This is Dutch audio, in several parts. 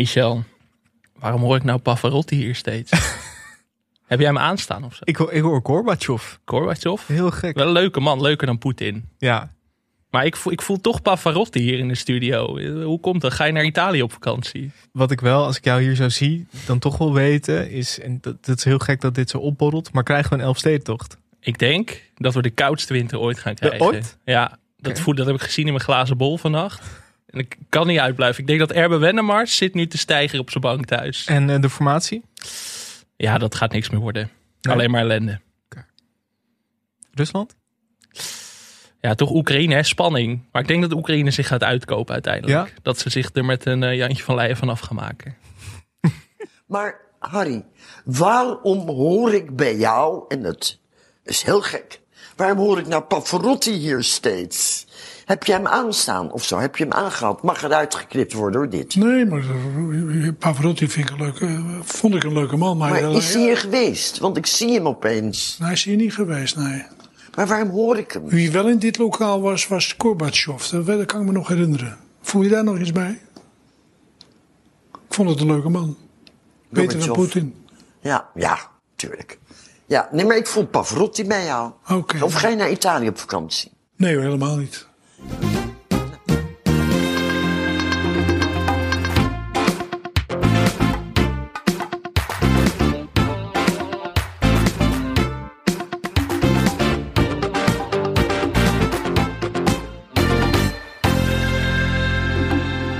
Michel, waarom hoor ik nou Pavarotti hier steeds? Heb jij hem aanstaan of zo? Ik, hoor- ik hoor Gorbachev. Gorbachev? Heel gek. Wel een leuke man, leuker dan Poetin. Ja, Maar ik voel, ik voel toch Pavarotti hier in de studio. Hoe komt dat? Ga je naar Italië op vakantie? wat ik wel, als ik jou hier zo zie, dan toch wil weten is... En dat, dat is heel gek dat dit zo opborrelt, maar krijgen we een Elfstedentocht? Ik denk dat we de koudste winter ooit gaan krijgen. ooit? Ja, dat, voel, dat heb ik gezien in mijn glazen bol vannacht. En ik kan niet uitblijven. Ik denk dat Erbe Wennemars zit nu te stijgen op zijn bank thuis. En eh, de formatie? Ja, dat gaat niks meer worden. Nee. Alleen maar ellende. Rusland? Ja, toch Oekraïne, hè? spanning. Maar ik denk dat Oekraïne zich gaat uitkopen uiteindelijk. Ja? Dat ze zich er met een eh, Jantje van Leijen vanaf gaan maken. Maar Harry, waarom hoor ik bij jou, en het is heel gek, waarom hoor ik nou Pavarotti hier steeds? Heb je hem aanstaan of zo? Heb je hem aangehad? Mag eruit geknipt worden door dit? Nee, maar eh, Pavarotti vind ik een leuke, vond ik een leuke man. Maar, Maar eh, is hij hier geweest? Want ik zie hem opeens. hij is hier niet geweest, nee. Maar waarom hoor ik hem? Wie wel in dit lokaal was, was Gorbachev. Dat, kan ik me nog herinneren. Voel je daar nog iets bij? Ik vond het een leuke man. Beter dan. Poetin. Ja, ja, tuurlijk. Ja, nee, maar ik voel Pavarotti bij jou. Oké. Of ga je naar Italië op vakantie? Nee helemaal niet.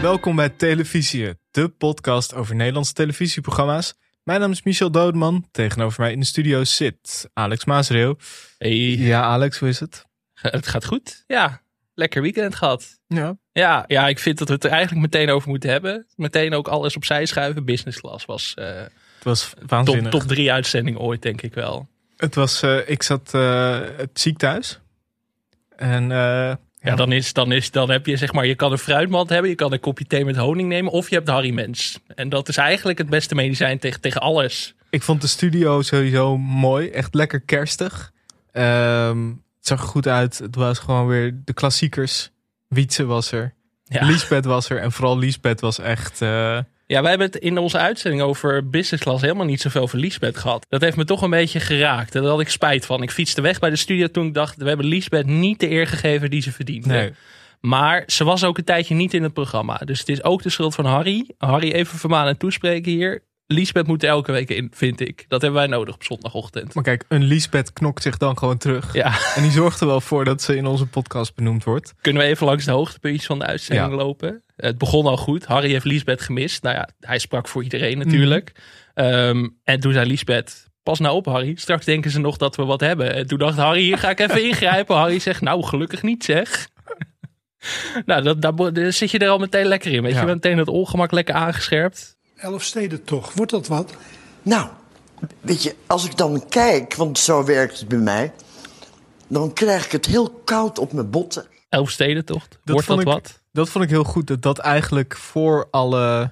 Welkom bij Televisie, de podcast over Nederlandse televisieprogramma's. Mijn naam is Michel Doodman. Tegenover mij in de studio zit Alex Maasreel. Hey, Ja, Alex, hoe is het? het gaat goed. Ja, lekker weekend gehad. Ja. Ja, ja, ik vind dat we het er eigenlijk meteen over moeten hebben. Meteen ook alles opzij schuiven. Business class was eh, Het was top, waanzinnig. top drie uitzending ooit, denk ik wel. Het was, eh, ik zat het ziek thuis. En Ja, dan, is, dan, is, dan heb je zeg maar, je kan een fruitmand hebben, je kan een kopje thee met honing nemen, of je hebt de Harry Mens. En dat is eigenlijk het beste medicijn tegen, tegen alles. ik vond de studio sowieso mooi. Echt lekker kerstig. Ehm, zag er goed uit. Het was gewoon weer de klassiekers. Wietse was er. Ja. Liesbeth was er. En vooral Liesbeth was echt... eh, ja, wij hebben het in onze uitzending over business class helemaal niet zoveel voor Liesbeth gehad. Dat heeft me toch een beetje geraakt. En daar had ik spijt van. Ik fietste weg bij de studio toen ik dacht, we hebben Liesbeth niet de eer gegeven die ze verdient. nee. Maar ze was ook een tijdje niet in het programma. Dus het is ook de schuld van Harry. Harry even vermanen en toespreken hier. Liesbeth moet elke week in, vind ik. Dat hebben wij nodig op zondagochtend. Maar kijk, een Liesbeth knokt zich dan gewoon terug. Ja, En die zorgt er wel voor dat ze in onze podcast benoemd wordt. kunnen we even langs de hoogtepuntjes van de uitzending Ja. lopen. Het begon al goed. Harry heeft Liesbeth gemist. Nou ja, hij sprak voor iedereen natuurlijk. Ehm, en toen zei Liesbeth, pas nou op Harry. Straks denken ze nog dat we wat hebben. En toen dacht Harry, hier ga ik even ingrijpen. Harry zegt, nou gelukkig niet zeg. nou, dat, daar, daar zit je er al meteen lekker in. Weet Ja. je, meteen het ongemak lekker aangescherpt. Elf steden toch, wordt dat wat? Nou, weet je, als ik dan kijk, want zo werkt het bij mij, dan krijg ik het heel koud op mijn botten. Elfstedentocht. Dat Wordt dat vond ik- wat? Dat vond ik heel goed. Dat dat eigenlijk voor alle,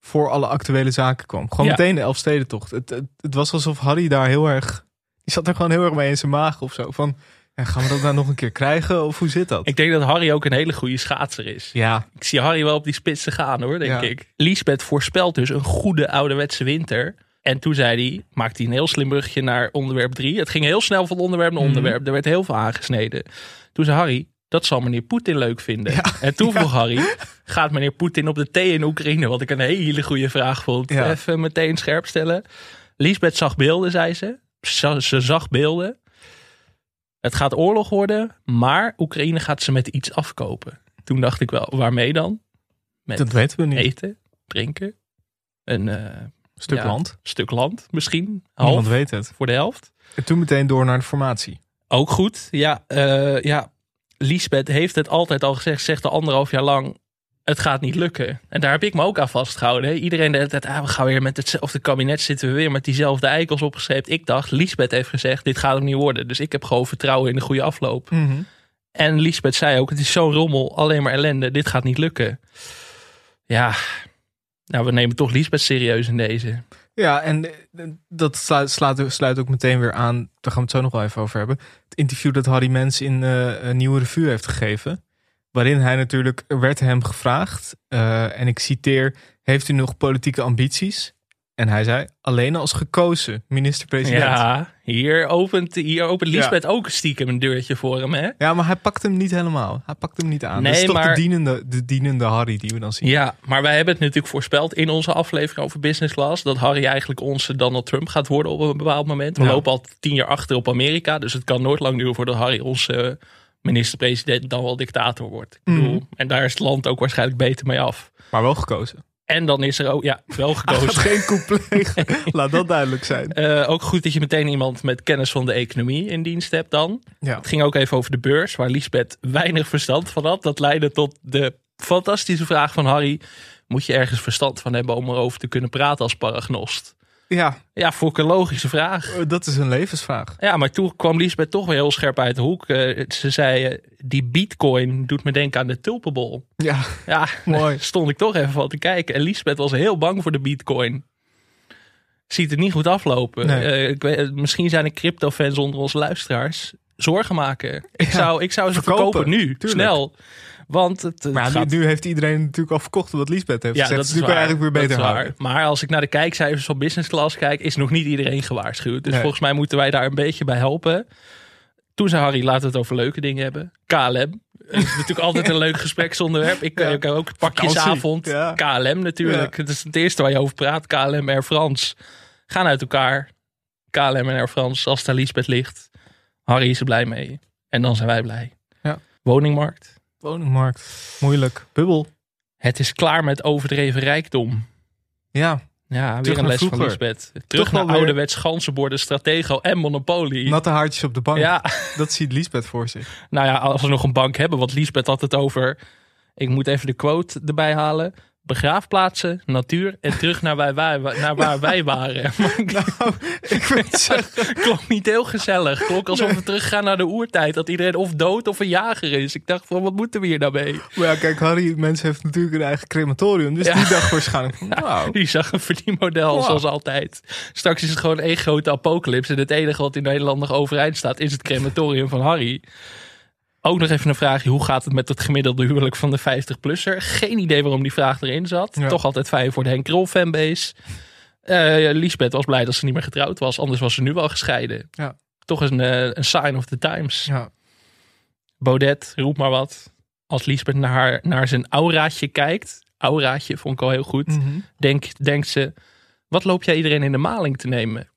voor alle actuele zaken kwam. Gewoon Ja. meteen de Elfstedentocht. Het, het, het was alsof Harry daar heel erg... Die zat er gewoon heel erg mee in zijn maag of zo. Van, ja, gaan we dat nou nog een keer krijgen? Of hoe zit dat? Ik denk dat Harry ook een hele goede schaatser is. ja, Ik zie Harry wel op die spitsen gaan hoor, denk Ja. ik. Liesbeth voorspelt dus een goede ouderwetse winter. En toen zei hij, maakte hij een heel slim brugje naar onderwerp 3. Het ging heel snel van onderwerp naar Mhm. onderwerp. Er werd heel veel aangesneden. Toen zei Harry, dat zal meneer Poetin leuk vinden. En toen vroeg Harry, gaat meneer Poetin op de thee in Oekraïne? Wat ik een hele goede vraag vond. Even meteen scherp stellen. Liesbeth zag beelden, zei ze. Ze, ze zag beelden. Het gaat oorlog worden, maar Oekraïne gaat ze met iets afkopen. Toen dacht ik wel, waarmee dan? Met dat weten we niet. eten, drinken, een eh, stuk ja, land. stuk land misschien, Niemand half weet het. voor de helft. En toen meteen door naar de formatie. Ook goed, ja, eh, ja. Lisbeth heeft het altijd al gezegd, zegt al anderhalf jaar lang, het gaat niet lukken. En daar heb ik me ook aan vastgehouden. Iedereen de hele tijd, ah, we gaan weer met hetzelfde kabinet zitten we weer met diezelfde eikels opgeschreven. Ik dacht, Lisbeth heeft gezegd, dit gaat hem niet worden. Dus ik heb gewoon vertrouwen in de goede afloop. En Lisbeth zei ook, het is zo'n rommel, alleen maar ellende, dit gaat niet lukken. Ja, nou we nemen toch Lisbeth serieus in deze. Ja, en eh, dat sluit, slaat, sluit ook meteen weer aan. Daar gaan we het zo nog wel even over hebben. Het interview dat Harry Mens in eh, een nieuwe revue heeft gegeven. Waarin hij natuurlijk, er werd hem gevraagd, eh, en ik citeer, heeft u nog politieke ambities? En hij zei, alleen als gekozen minister-president. Ja. Ja, hier opent, hier opent Lisbeth ook stiekem een deurtje voor hem, hè? maar hij pakt hem niet helemaal. Hij pakt hem niet aan. Nee, dat is toch maar- de, dienende, de dienende Harry die we dan zien. Ja, maar wij hebben het natuurlijk voorspeld in onze aflevering over business class. Dat Harry eigenlijk onze Donald Trump gaat worden op een bepaald moment. We Ja. lopen al tien jaar achter op Amerika. Dus het kan nooit lang duren voordat Harry onze eh, minister-president dan wel dictator wordt. Ik bedoel, Mhm. En daar is het land ook waarschijnlijk beter mee af. Maar wel gekozen. En dan is er ook, ja, wel gekozen. geen coup plegen. Laat dat duidelijk zijn. Eh, ook goed dat je meteen iemand met kennis van de economie in dienst hebt dan. Ja. Het ging ook even over de beurs, waar Lisbeth weinig verstand van had. Dat leidde tot de fantastische vraag van Harry. Moet je ergens verstand van hebben om erover te kunnen praten als paragnost? Ja, Ja, vond ik een logische vraag. eh, dat is een levensvraag. Ja, maar toen kwam Lisbeth toch weer heel scherp uit de hoek. Eh, ze zei, eh, die bitcoin doet me denken aan de tulpenbol. Ja, Ja, Mooi. stond ik toch even van te kijken. En Lisbeth was heel bang voor de bitcoin. Ziet het niet goed aflopen. Nee. Ik weet, misschien zijn er crypto-fans onder onze luisteraars zorgen maken. Ik, Ja, zou, ik zou ze verkopen, verkopen, nu, tuurlijk. snel. Want het, het maar nu, gaat... nu heeft iedereen natuurlijk al verkocht wat Lisbeth heeft ja, gezegd. dat is je eigenlijk weer beter houden. Maar als ik naar de kijkcijfers van business class kijk, is nog niet iedereen gewaarschuwd. Dus Nee. volgens mij moeten wij daar een beetje bij helpen. Toen zei Harry, laten we het over leuke dingen hebben. KLM. Dat is natuurlijk altijd een leuk gespreksonderwerp. Ik, Ja. heb ook pakjesavond. Ja. KLM natuurlijk. Het is het eerste waar je over praat. KLM, Air France. Gaan uit elkaar. KLM en Air France, als daar Lisbeth ligt. Harry is er blij mee. En dan zijn wij blij. Ja. Woningmarkt. Woningmarkt, moeilijk. Bubbel. Het is klaar met overdreven rijkdom. Ja, Ja, weer Terug een les van. Lisbeth. Terug naar weer- ouderwets ganzenborden, Stratego en Monopoly. natte haartjes op de bank. ja, Dat ziet Lisbeth voor zich. nou ja, als we nog een bank hebben. Want Lisbeth had het over... Ik moet even de quote erbij halen. Begraafplaatsen, natuur en terug naar, wij, wij, naar waar wij waren. Maar Nou, ik vind het klonk niet heel gezellig. Klonk alsof we teruggaan naar de oertijd. Dat iedereen of dood of een jager is. Ik dacht van, wat moeten we hier nou mee? Maar ja, kijk, Harry, mens heeft natuurlijk een eigen crematorium. Dus Ja. die dacht waarschijnlijk van, nou, Die zag een verdienmodel, Wow. zoals altijd. Straks is het gewoon één grote apocalypse. En het enige wat in Nederland nog overeind staat, is het crematorium van Harry. Ook nog even een vraagje. Hoe gaat het met het gemiddelde huwelijk van de 50-plusser? Geen idee waarom die vraag erin zat. Ja. Toch altijd fijn voor de Henk Krol fanbase. Eh Lisbeth was blij dat ze niet meer getrouwd was. Anders was ze nu wel gescheiden. Ja. Toch een, eh, een sign of the times. ja. Baudet, roep maar wat. Als Lisbeth naar, haar, naar zijn auraatje kijkt. Auraatje vond ik al heel goed Mhm. denk, denkt ze, wat loop jij iedereen in de maling te nemen?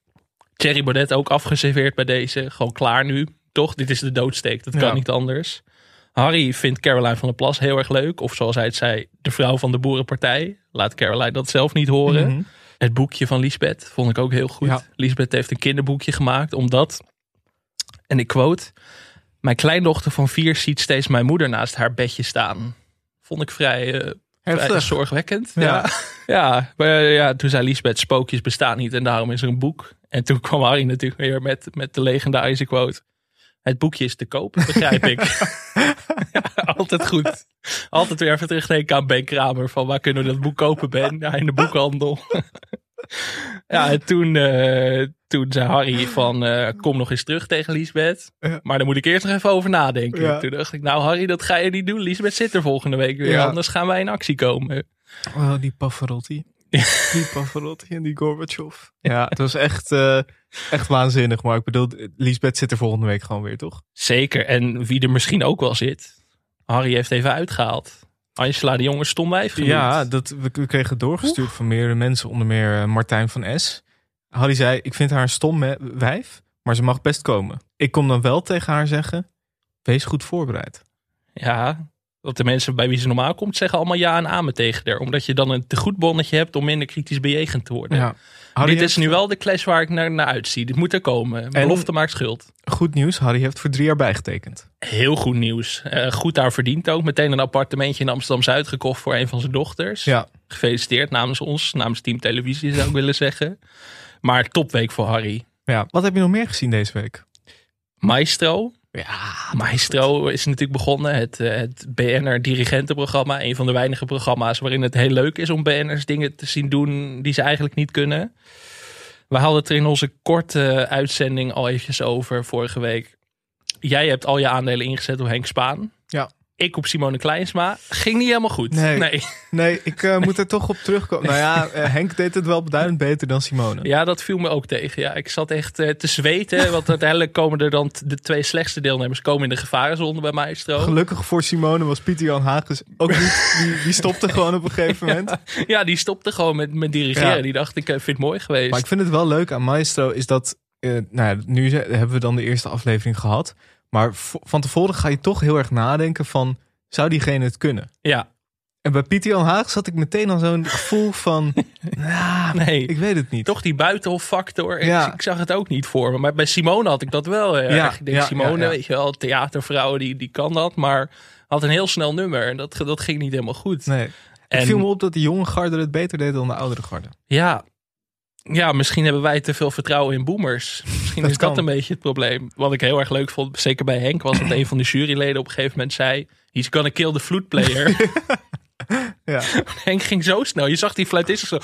Thierry Baudet ook afgeserveerd bij deze. Gewoon klaar nu. Toch? Dit is de doodsteek. Dat kan Ja. niet anders. Harry vindt Caroline van der Plas heel erg leuk. Of zoals hij het zei, de vrouw van de boerenpartij. Laat Caroline dat zelf niet horen. Mhm. Het boekje van Lisbeth vond ik ook heel goed. Ja. Lisbeth heeft een kinderboekje gemaakt omdat, en ik quote, mijn kleindochter van vier ziet steeds mijn moeder naast haar bedje staan. Vond ik vrij, eh, vrij zorgwekkend. Ja. Ja. Ja. maar eh, ja, toen zei Lisbeth, spookjes bestaan niet en daarom is er een boek. En toen kwam Harry natuurlijk weer met, met de legendarische quote. Het boekje is te koop, begrijp ik. ja, altijd goed. Altijd weer even terugdenken aan Ben Kramer. Van waar kunnen we dat boek kopen, Ben? Ja, in de boekhandel. ja, en toen, eh, toen zei Harry van eh, kom nog eens terug tegen Lisbeth. Maar daar moet ik eerst nog even over nadenken. Ja. Toen dacht ik, nou Harry, dat ga je niet doen. Lisbeth zit er volgende week weer. Ja. Anders gaan wij in actie komen. Oh, die Pavarotti. Die Pavarotti en die Gorbachev. Ja, het was echt, eh, echt waanzinnig. Maar ik bedoel, Lisbeth zit er volgende week gewoon weer, toch? Zeker. En wie er misschien ook wel zit. Harry heeft even uitgehaald. Angela de Jonge stomwijf genoemd. Ja, dat, we, we kregen het doorgestuurd van meerdere mensen. Onder meer eh, Martijn van S. Harry zei, ik vind haar een stom wijf. Maar ze mag best komen. Ik kom dan wel tegen haar zeggen, wees goed voorbereid. Ja, want de mensen bij wie ze normaal komt zeggen allemaal ja en amen tegen haar. Omdat je dan een te goed bonnetje hebt om minder kritisch bejegend te worden. Ja. Harry Dit heeft- is nu wel de clash waar ik naar, naar uitzie. Dit moet er komen. Belofte maakt schuld. Goed nieuws, Harry heeft voor drie jaar bijgetekend. Heel goed nieuws. Eh, goed daar verdient ook. Meteen een appartementje in Amsterdam-Zuid gekocht voor een van zijn dochters. Ja, Gefeliciteerd namens ons, namens Team Televisie zou ik willen zeggen. Maar topweek voor Harry. ja. Wat heb je nog meer gezien deze week? Maestro. Ja, Maestro is natuurlijk begonnen. Het, eh, het BNR dirigentenprogramma. Een van de weinige programma's waarin het heel leuk is om BN'ers dingen te zien doen die ze eigenlijk niet kunnen. We hadden het er in onze korte uitzending al eventjes over vorige week. Jij hebt al je aandelen ingezet door Henk Spaan. Ja. Ik op Simone Kleinsma. Ging niet helemaal goed. Nee. nee. Nee, ik eh, moet er toch op terugkomen. Nou ja, eh, Henk deed het wel beduidend beter dan Simone. Ja, dat viel me ook tegen. Ja, ik zat echt eh, te zweten. Want uiteindelijk komen er dan de twee slechtste deelnemers komen in de gevarenzone bij Maestro. Gelukkig voor Simone was Pieter Jan Hagens ook niet. Die, die stopte gewoon op een gegeven moment. Ja, die stopte gewoon met, met dirigeren. Ja. Die dacht, ik vind het mooi geweest. Maar ik vind het wel leuk aan Maestro is dat. nou ja, nu hebben we dan de eerste aflevering gehad. Maar van tevoren ga je toch heel erg nadenken van. Zou diegene het kunnen? Ja, En bij Pieter Jan Haag zat ik meteen al zo'n gevoel van. nee. ik weet het niet. Toch die buitenhoffactor. Ja. Ik, ik zag het ook niet voor me. Maar bij Simone had ik dat wel. Ja, ik denk, ja, Simone, weet je wel, theatervrouw, die, die kan dat. Maar had een heel snel nummer. En dat, dat ging niet helemaal goed. Nee. En- Het viel me op dat de jonge garde het beter deed dan de oudere garde. Ja. Ja, misschien hebben wij te veel vertrouwen in boomers. Misschien Dat is dat een beetje het probleem. Wat ik heel erg leuk vond, zeker bij Henk, was dat een van de juryleden op een gegeven moment zei... He's gonna kill the flute player. Ja. Henk ging zo snel. Je zag die fluitist zo...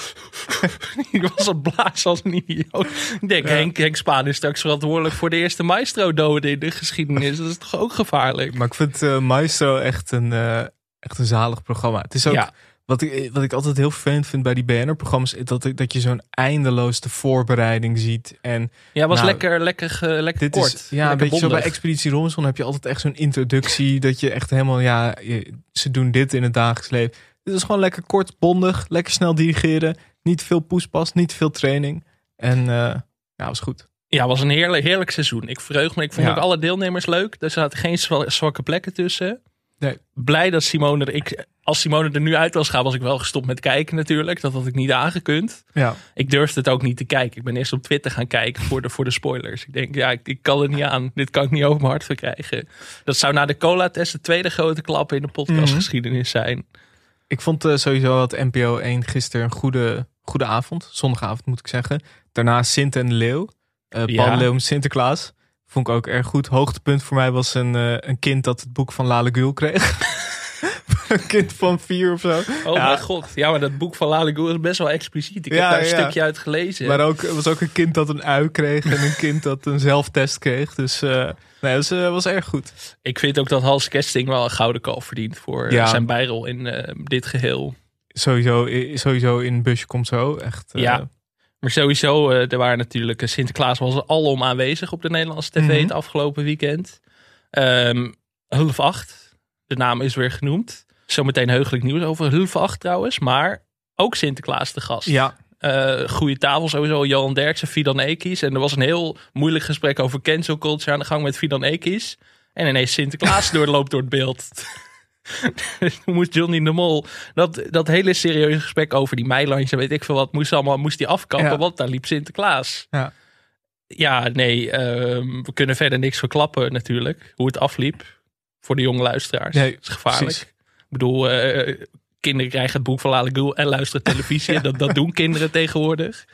Die was een blaas als een idioot. Ik denk, Ja. Henk, Henk Spaan is straks verantwoordelijk voor de eerste maestro-doden in de geschiedenis. Dat is toch ook gevaarlijk? Maar ik vind eh, Maestro echt een, eh, echt een zalig programma. Het is ook. Ja. Wat ik, wat ik altijd heel vervelend vind bij die BNR-programma's, is dat, dat je zo'n eindeloze voorbereiding ziet. En Ja, was Nou, lekker, lekker, ge- lekker dit kort. is, ja, een lekker zo bij. Expeditie Robinson heb je altijd echt zo'n introductie, dat je echt helemaal, ja, je- ze doen dit in het dagelijks leven. Dit is gewoon lekker kort, bondig, lekker snel dirigeren, niet veel poespas, niet veel training. En eh ja, was goed. Ja, was een heerlijk, heerlijk seizoen. Ik verheug me. Ik vond Ja. ook alle deelnemers leuk. Er zaten geen zwa- zwakke plekken tussen. Nee. Blij dat Simone er... Ik, als Simone er nu uit was gaan, was ik wel gestopt met kijken natuurlijk. Dat had ik niet aangekund. Ja, Ik durfde het ook niet te kijken. Ik ben eerst op Twitter gaan kijken voor de, voor de spoilers. Ik denk, ja, ik, ik kan het niet aan. Dit kan ik niet over mijn hart verkrijgen. Dat zou na de cola-test de tweede grote klap in de podcastgeschiedenis zijn. ik vond eh, sowieso dat NPO 1 gisteren een goede, goede avond, zondagavond moet ik zeggen. Daarna Sint en Leeuw, Paul Ja. Leeuw Sinterklaas. Vond ik ook erg goed. Hoogtepunt voor mij was een, eh, een kind dat het boek van Lale Gul kreeg. een kind van vier of zo. Oh Ja. mijn god. Ja, maar dat boek van Lale Goel is best wel expliciet. Ik Ja, heb daar een stukje uit gelezen. Maar ook, er was ook een kind dat een ui kreeg en een kind dat een zelftest kreeg. Dus eh nee, dat was, eh, was erg goed. Ik vind ook dat Hans Kesting wel een gouden kalf verdient voor Ja. zijn bijrol in eh, dit geheel. Sowieso, eh, sowieso in Busje komt zo. Echt, eh, Ja. Maar sowieso, eh, er waren natuurlijk, eh, Sinterklaas was alom aanwezig op de Nederlandse tv Mhm. het afgelopen weekend. Ehm Hulf 8, de naam is weer genoemd. Zometeen heugelijk nieuws over 8 trouwens, maar ook Sinterklaas de gast. Ja, Eh, goede tafel sowieso, Johan Derksen, Fidan Ekis. En er was een heel moeilijk gesprek over cancel culture aan de gang met Fidan Ekis. En ineens Sinterklaas doorloopt door het beeld. Toen moest Johnny de Mol dat, dat hele serieuze gesprek over die meilandje, weet ik veel wat, moest allemaal moest die afkappen, Ja. want daar liep Sinterklaas. Ja. Ja, nee, ehm, we kunnen verder niks verklappen natuurlijk, hoe het afliep voor de jonge luisteraars. Nee, dat is gevaarlijk. precies. Ik bedoel, eh, kinderen krijgen het boek van Lale en luisteren televisie. dat, dat doen kinderen tegenwoordig.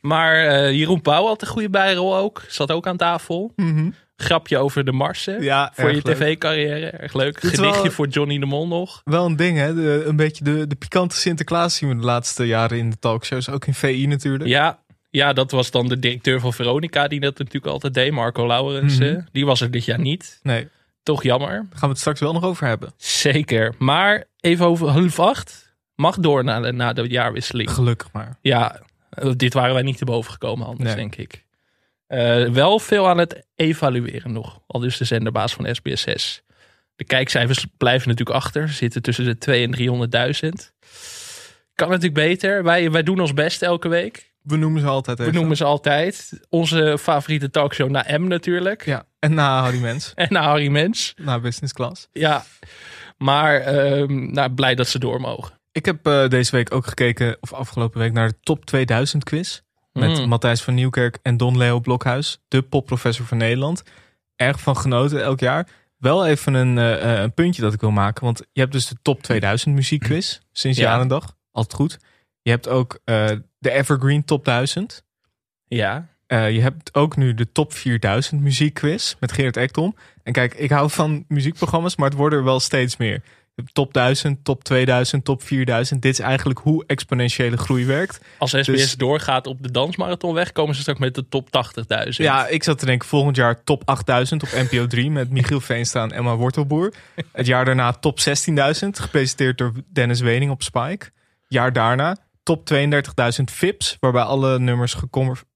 Maar eh, Jeroen Pauw had een goede bijrol ook. Zat ook aan tafel. Mhm. Grapje over de Marsen. ja voor je tv-carrière. Erg leuk. Dit Gedichtje wel- voor Johnny de Mol nog. Wel een ding, hè? De, een beetje de, de pikante Sinterklaas zien we de laatste jaren in de talkshows. Ook in VI natuurlijk. Ja, ja, dat was dan de directeur van Veronica. Die dat natuurlijk altijd deed. Marco Laurens. Mhm. Die was er dit jaar niet. Nee, Toch jammer. daar gaan we het straks wel nog over hebben. Zeker. Maar even over half acht. Mag door na de, na de jaarwisseling. Gelukkig maar. Ja, dit waren wij niet te boven gekomen anders, Nee. denk ik. Eh, wel veel aan het evalueren nog. Al dus de zenderbaas van SBS6. De kijkcijfers blijven natuurlijk achter. Zitten tussen de 2 en 300.000. Kan natuurlijk beter. Wij, wij doen ons best elke week. We noemen ze altijd We noemen ze altijd. Onze favoriete talkshow na M natuurlijk. Ja, en na Harry Mens. En na Harry Mens. Na Business Class. Ja. Maar ehm, nou, blij dat ze door mogen. Ik heb eh, deze week ook gekeken, of afgelopen week, naar de Top 2000 quiz. Met Mm. Matthijs van Nieuwkerk en Don Leo Blokhuis. De popprofessor van Nederland. Erg van genoten elk jaar. Wel even een, eh, eh, een puntje dat ik wil maken. Want je hebt dus de Top 2000 muziekquiz. Sinds Ja. jaar en dag. Altijd goed. Je hebt ook de Evergreen Top 1000. Ja. Eh, je hebt ook nu de Top 4000 muziekquiz met Gerard Ekdom. En kijk, ik hou van muziekprogramma's, maar het worden er wel steeds meer. Je Top 1000, top 2000, top 4000. Dit is eigenlijk hoe exponentiële groei werkt. Als SBS Dus- doorgaat op de dansmarathon weg, komen ze straks met de top 80.000. Ja, ik zat te denken volgend jaar top 8000 op NPO 3 met Michiel Veenstra en Emma Wortelboer. Het jaar daarna top 16.000, gepresenteerd door Dennis Wening op Spike. Jaar daarna top 32.000 VIPs, waarbij alle nummers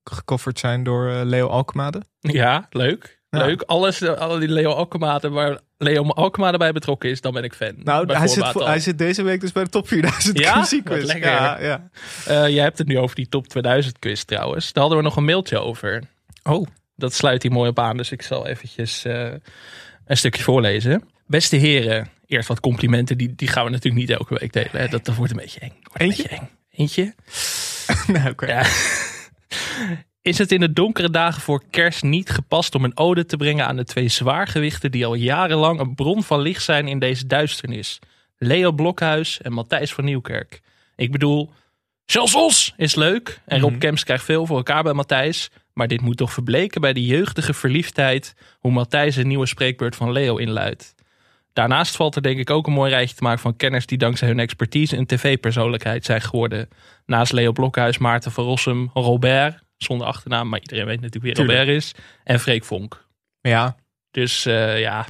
gecoverd zijn door eh, Leo Alkemade. Ja, leuk. Leuk. Alles, eh, alle die Leo Alkmaar waar Leo Alkmaar bij betrokken is, dan ben ik fan. Nou, hij zit, al. hij zit deze week dus bij de top 4000 Ja? muziekquiz. Wat lekker. Ja, ja. Eh, jij hebt het nu over die top 2000 quiz trouwens. Daar hadden we nog een mailtje over. Oh, Dat sluit hier mooi op aan, dus ik zal eventjes een stukje voorlezen. Beste heren, eerst wat complimenten. Die, die gaan we natuurlijk niet elke week delen. Hè. Dat, dat wordt een beetje eng. Wordt een Eentje? beetje eng. Eentje? nou, oké. Ja. Is het in de donkere dagen voor kerst niet gepast om een ode te brengen aan de twee zwaargewichten die al jarenlang een bron van licht zijn in deze duisternis? Leo Blokhuis en Matthijs van Nieuwkerk. Ik bedoel, zelfs ons is leuk en Rob Mhm. Kemps krijgt veel voor elkaar bij Matthijs. Maar dit moet toch verbleken bij de jeugdige verliefdheid hoe Matthijs een nieuwe spreekbeurt van Leo inluidt. Daarnaast valt er denk ik ook een mooi rijtje te maken van kenners die dankzij hun expertise een tv-persoonlijkheid zijn geworden. Naast Leo Blokhuis, Maarten van Rossum, Robert, zonder achternaam, maar iedereen weet natuurlijk wie Tuurlijk. Robert is. En Freek Vonk. Ja, Dus eh, ja,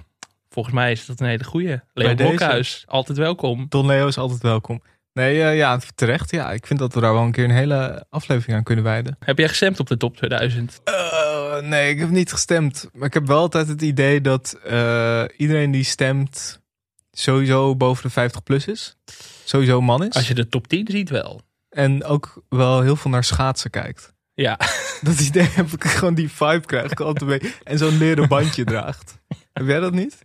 volgens mij is dat een hele goeie. Leo Bij deze. Blokhuis, altijd welkom. Don Leo is altijd welkom. Nee, eh, ja, terecht. Ja, ik vind dat we daar wel een keer een hele aflevering aan kunnen wijden. Heb jij gestemd op de top 2000? Eh, nee, ik heb niet gestemd. Maar ik heb wel altijd het idee dat eh, iedereen die stemt sowieso boven de 50 plus is. Sowieso man is. Als je de top 10 ziet wel. En ook wel heel veel naar schaatsen kijkt. Ja, Dat idee heb ik gewoon die vibe krijg ik altijd mee. En zo'n leren bandje draagt. Heb jij dat niet?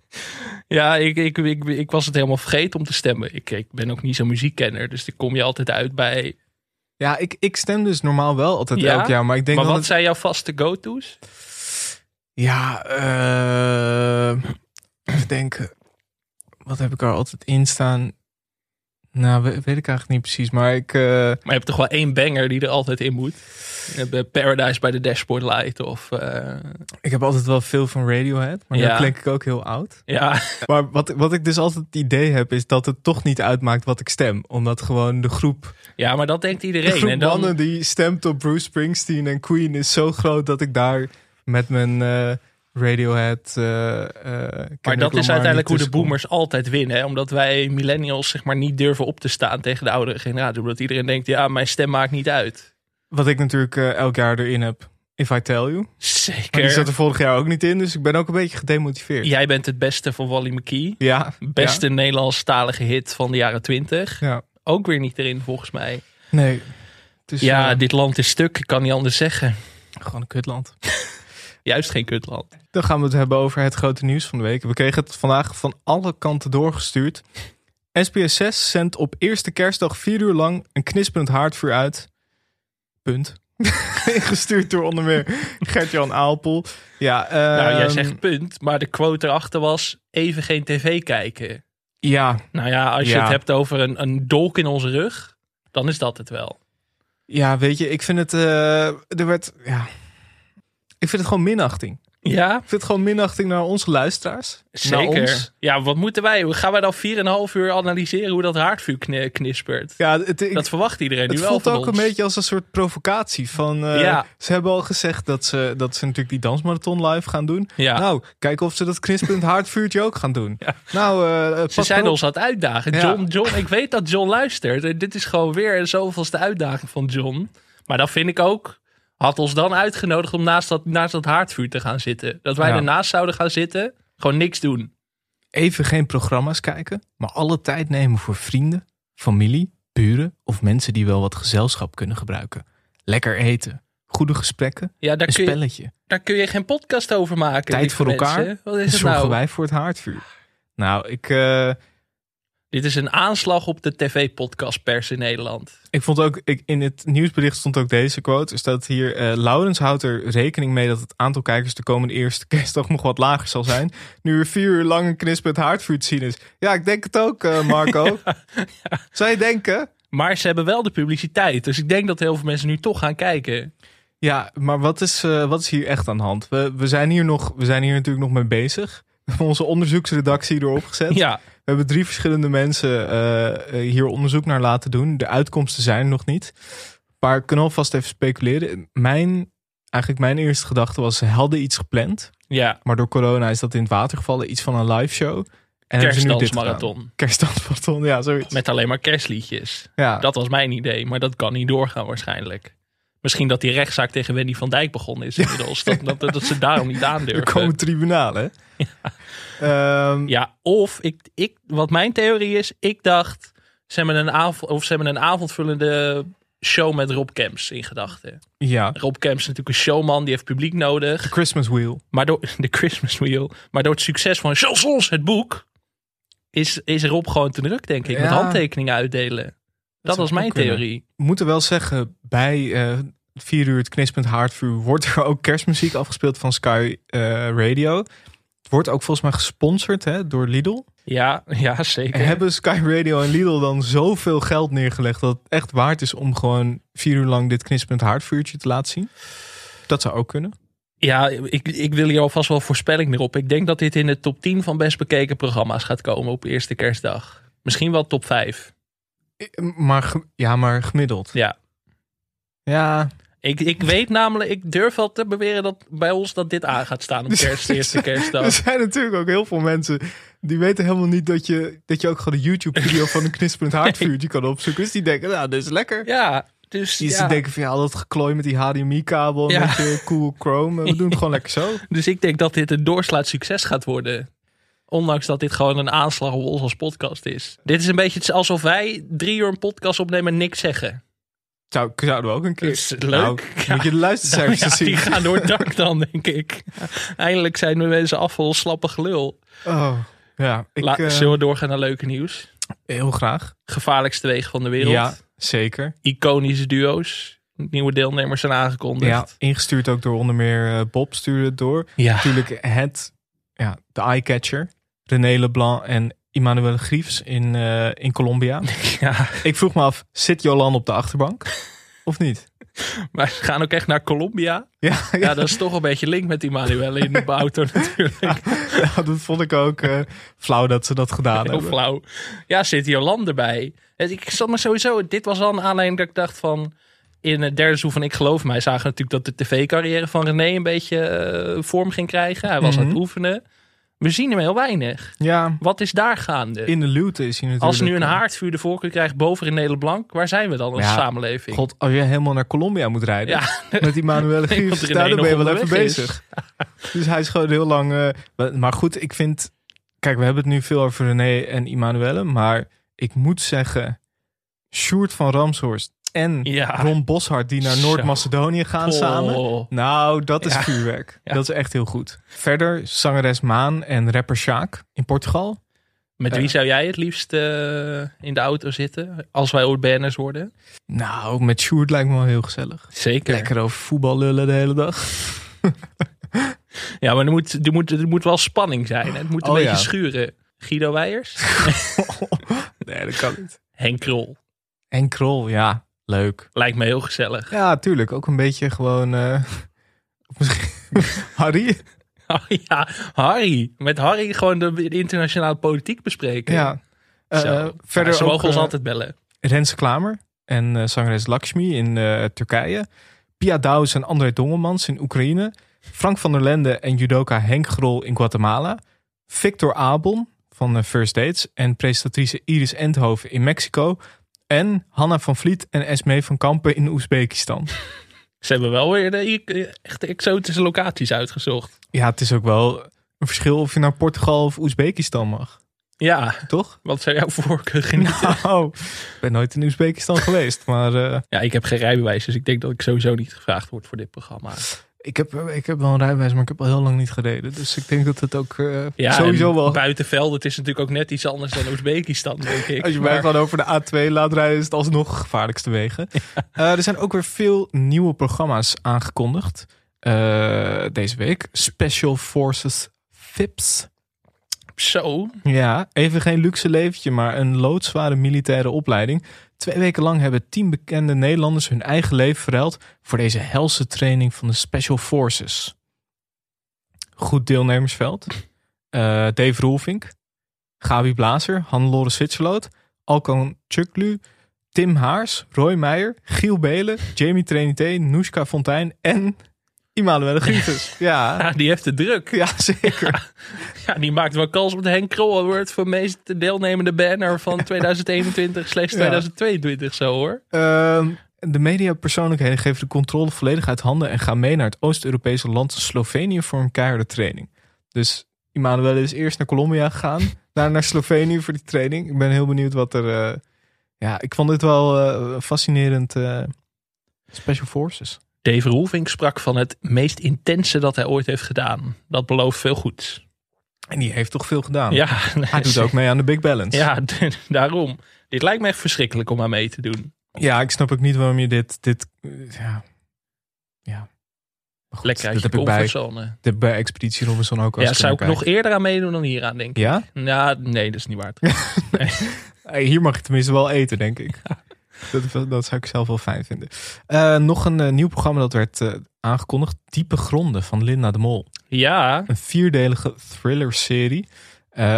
ja ik, ik, ik, ik was het helemaal vergeten om te stemmen. Ik, ik ben ook niet zo'n muziekkenner, dus dan kom je altijd uit bij... Ja, ik, ik stem dus normaal wel altijd Ja? elk jaar. Maar ik denk Maar wat zijn jouw vaste go-to's? Ja, eh even denken. Wat heb ik er altijd in staan? Nou, we- weet ik eigenlijk niet precies. Maar ik... eh, Maar je hebt toch wel één banger die er altijd in moet? Eh, Paradise by the Dashboard Light of... eh, Ik heb altijd wel veel van Radiohead, maar Ja. dan klink ik ook heel oud. ja, Maar wat, wat ik dus altijd het idee heb, is dat het toch niet uitmaakt wat ik stem. Omdat gewoon de groep, ja, maar dat denkt de iedereen. groep En dan, mannen die stemt op Bruce Springsteen en Queen is zo groot dat ik daar met mijn Radiohead. eh, maar dat is uiteindelijk hoe de boomers altijd winnen. Hè? Omdat wij millennials zeg maar niet durven op te staan tegen de oudere generatie. Omdat iedereen denkt, ja, mijn stem maakt niet uit. Wat ik natuurlijk eh, elk jaar erin heb, If I Tell You. Maar die Zeker. zat er vorig jaar ook niet in, dus ik ben ook een beetje gedemotiveerd. Jij bent het beste van Wally McKee. Ja, Beste Nederlandstalige hit van de jaren 20. Ja, ja. Ook weer niet erin volgens mij. nee. Dus, ja, dit land is stuk. Ik kan niet anders zeggen. gewoon een kutland. Juist geen kutland. Dan gaan we het hebben over het grote nieuws van de week. We kregen het vandaag van alle kanten doorgestuurd. SBS 6 zendt op eerste kerstdag vier uur lang een knisperend haardvuur uit. Punt. Gestuurd door onder meer Gert-Jan Aalpel. Ja, nou, jij ehm, zegt punt. Maar de quote erachter was even geen tv kijken. Ja, Nou ja, als je Ja. het hebt over een, een dolk in onze rug. Dan is dat het wel. ja, weet je, ik vind het... eh, er werd... Ja, ik vind het gewoon minachting. Ja, Ik vind het gewoon minachting naar onze luisteraars. Zeker. ons. Ja, wat moeten wij? Gaan wij dan 4,5 uur analyseren hoe dat haardvuur kni- knispert? Ja, het, ik, dat verwacht iedereen Het nu wel voelt van ook ons. een beetje als een soort provocatie. Van, eh, Ja. Ze hebben al gezegd dat ze, dat ze natuurlijk die dansmarathon live gaan doen. Ja. Nou, kijken of ze dat knisperend haardvuurtje ook gaan doen. Ja. Nou, eh, Ze pas zijn ons aan het uitdagen. John, John, ik weet dat John luistert. Dit is gewoon weer zoveelste uitdaging van John. Maar dat vind ik ook. Had ons dan uitgenodigd om naast dat, naast dat haardvuur te gaan zitten. Dat wij Ja. ernaast zouden gaan zitten. Gewoon niks doen. Even geen programma's kijken, maar alle tijd nemen voor vrienden, familie, buren of mensen die wel wat gezelschap kunnen gebruiken. Lekker eten, goede gesprekken, Ja, daar een kun, je, spelletje. daar kun je geen podcast over maken. Tijd voor elkaar. Wat is het Zorgen nou? wij voor het haardvuur. Nou, ik, eh, Dit is een aanslag op de tv-podcastpers in Nederland. Ik vond ook, ik, in het nieuwsbericht stond ook deze quote. Er staat hier, eh Laurens houdt er rekening mee dat het aantal kijkers de komende eerste kerstdag nog wat lager zal zijn. Nu er vier uur lang een knispend haardvuur te zien is. Ja, ik denk het ook, eh, Marco. Zou je denken? Maar ze hebben wel de publiciteit. Dus ik denk dat heel veel mensen nu toch gaan kijken. Ja, maar wat is, eh, wat is hier echt aan de hand? We, we, zijn hier nog, we zijn hier natuurlijk nog mee bezig. We hebben onze onderzoeksredactie erop gezet. Ja, hebben drie verschillende mensen eh, eh, hier onderzoek naar laten doen. De uitkomsten zijn er nog niet. Maar ik kan alvast even speculeren. Mijn, eigenlijk mijn eerste gedachte was, ze hadden iets gepland. Ja, Maar door corona is dat in het water gevallen. Iets van een live show. En kerstdansmarathon. Kerstdansmarathon, ja, zoiets. Met alleen maar kerstliedjes. ja. Dat was mijn idee, maar dat kan niet doorgaan waarschijnlijk. Misschien dat die rechtszaak tegen Wendy van Dijk begonnen is inmiddels. Dat, dat, dat ze daarom niet er aandurven. komen tribunalen. Ehm, Ja, of ik, ik, wat mijn theorie is, ik dacht, ze hebben een, avond, of ze hebben een avondvullende show met Rob Kemps in gedachten. ja. Rob Kemps is natuurlijk een showman, die heeft publiek nodig. The Christmas Wheel. Maar door de Christmas Wheel, maar door het succes van Chansons, het boek, is, is Rob gewoon te druk, denk ik. Met handtekeningen uitdelen. Dat, was mijn kunnen. theorie. We moeten wel zeggen, bij eh 4 uur het knispend haardvuur wordt er ook kerstmuziek afgespeeld van Sky eh, Radio. Het wordt ook volgens mij gesponsord hè, door Lidl. Ja, ja zeker. Hebben Sky Radio en Lidl dan zoveel geld neergelegd dat het echt waard is om gewoon vier uur lang dit knispend haardvuurtje te laten zien? Dat zou ook kunnen. Ja, ik, ik wil hier alvast wel voorspelling meer op. Ik denk dat dit in de top 10 van best bekeken programma's gaat komen op eerste kerstdag. Misschien wel top 5. Maar, ja, maar gemiddeld. Ja. Ja, Ik, ik weet namelijk, ik durf wel te beweren dat bij ons dat dit aan gaat staan op kerst, eerste er kerstdag. zijn natuurlijk ook heel veel mensen die weten helemaal niet dat je, dat je ook gewoon een YouTube-video van een knispend haardvuurtje kan opzoeken. Dus die denken, nou, dit is lekker. Ja, dus, Die ja. denken van ja, dat geklooi met die HDMI-kabel Ja. met je cool Chrome. We doen het gewoon lekker zo. dus ik denk dat dit een doorslaat succes gaat worden. Ondanks dat dit gewoon een aanslag op ons als podcast is. Dit is een beetje alsof wij drie uur een podcast opnemen en niks zeggen. Zou, zouden we ook een keer. Is leuk. Nou, Ja. Moet je de luistercijfers Ja, eens zien. die gaan door het dak dan, denk ik. Eindelijk zijn de mensen af van slappe gelul. Oh, ja, ik, La- eh, Zullen we doorgaan naar leuke nieuws? heel graag. Gevaarlijkste wegen van de wereld. Ja, zeker. Iconische duo's. Nieuwe deelnemers zijn aangekondigd. Ja, ingestuurd ook door onder meer eh, Bob stuurde het door. Ja. Natuurlijk het, ja, de eyecatcher. René Leblanc en Emmanuel Griefs in, eh, in Colombia. ja. ik vroeg me af, zit Jolan op de achterbank? Of niet? Maar ze gaan ook echt naar Colombia. Ja, ja, Ja, dat is toch een beetje link met Emmanuel in de auto natuurlijk. ja, dat vond ik ook eh, flauw dat ze dat gedaan Heel hebben. flauw. Ja, zit Jolande erbij. En Ik zat maar sowieso, dit was al een aanleiding dat ik dacht van... In het derde seizoen van Ik Geloof Mij zagen natuurlijk dat de tv-carrière van René een beetje eh, vorm ging krijgen. Hij was aan het Mhm. oefenen. We zien hem heel weinig. Ja, Wat is daar gaande? in de luwte is hij natuurlijk. Als nu een eh, haardvuur de voorkeur krijgt boven René Leblanc, waar zijn we dan als Ja, samenleving? God, als je helemaal naar Colombia moet rijden Ja, met die Manuele dat daar ben je wel even bezig. Dus hij is gewoon heel lang. eh, maar- maar goed, ik vind. Kijk, we hebben het nu veel over René en Immanuelle, maar ik moet zeggen, Sjoerd van Ramshorst en Ja. Ron Boshart die naar. Noord-Macedonië gaan samen. Nou, dat is Ja. vuurwerk. Ja. Dat is echt heel goed. Verder zangeres Maan en rapper Sjaak in Portugal. Met wie Eh. zou jij het liefst eh, in de auto zitten? Als wij ooit BN'ers worden? Nou, met Sjoerd lijkt me wel heel gezellig. Zeker. Lekker over voetbal lullen de hele dag. Ja, maar er moet, er, moet, er moet wel spanning zijn. hè. Het moet een Oh, beetje schuren. Guido Weijers? nee, dat kan niet. Henk Krol. En Krol, ja, leuk. Lijkt me heel gezellig. Ja, tuurlijk. Ook een beetje gewoon... eh, of misschien Harry? Oh ja, Harry. Met Harry gewoon de, de internationale politiek bespreken. Ja. Eh, Zo. verder Ja, ze ook mogen ons eh, altijd bellen. Renze Klamer en eh, zangeres Lakshmi in eh, Turkije. Pia Douws en André Dongelmans in Oekraïne. Frank van der Lende en judoka Henk Grol in Guatemala. Victor Abon van First Dates en presentatrice Iris Endhoven in Mexico. En Hanna van Vliet en Esmee van Kampen in Oezbekistan. Ze hebben wel weer de echte exotische locaties uitgezocht. Ja, het is ook wel een verschil of je naar Portugal of Oezbekistan mag. Ja, Toch? wat zou jouw voorkeur genieten? Nou, ik ben nooit in Oezbekistan geweest. Maar eh, Ja, ik heb geen rijbewijs, dus ik denk dat ik sowieso niet gevraagd word voor dit programma. Ik, heb, ik heb wel een rijbewijs, maar ik heb al heel lang niet gereden. Dus ik denk dat het ook eh, Ja, sowieso wel... Buitenveld, het is natuurlijk ook net iets anders dan Oezbekistan, denk ik. Als je Maar- mij gewoon over de A2 laat rijden, is het alsnog gevaarlijkste wegen. Eh, er zijn ook weer veel nieuwe programma's aangekondigd eh, deze week. Special Forces FIPS. Zo, Ja, even geen luxe leventje, maar een loodzware militaire opleiding. Twee weken lang hebben tien bekende Nederlanders hun eigen leven verruild voor deze helse training van de Special Forces. Goed deelnemersveld. Eh, Dave Roelvink, Gabi Blazer, Hannelore Zwitserloot, Alkan Chuklu, Tim Haars, Roy Meijer, Giel Belen, Jamie Trinité, Noeska Fontijn en Immanuelle Grievens. Ja, Ja, die heeft het druk. ja, zeker. Ja, die maakt wel kans op de Henk Krol Award voor meest deelnemende banner van 2021 slechts 2022 zo hoor. Ehm, de mediapersoonlijkheden geven de controle volledig uit handen en gaan mee naar het Oost-Europese land Slovenië voor een keiharde training. Dus Immanuel is eerst naar Colombia gegaan, daarna naar Slovenië voor die training. Ik ben heel benieuwd wat er. eh, ja, ik vond dit wel eh, fascinerend. eh, Special Forces. Dave Roelvink sprak van het meest intense dat hij ooit heeft gedaan. Dat belooft veel goeds. En die heeft toch veel gedaan. Ja, Hij doet ook mee aan de Big Balance. Ja, daarom. Dit lijkt me echt verschrikkelijk om aan mee te doen. Ja, ik snap ook niet waarom je dit. dit eh, ja. ja. Goed, Lekker uit dat je heb ik bij, comfortzone. dit bij Expeditie Robinson ook al Ja, zou ik nog eerder aan meedoen dan hier aan, denk ik. Ja? Ja, nee, dat is niet waar. Hey, Hier mag je tenminste wel eten, denk ik. Dat, dat zou ik zelf wel fijn vinden. Eh, nog een eh, nieuw programma dat werd eh, aangekondigd. Diepe Gronden van Linda de Mol. Ja, Een vierdelige thriller-serie.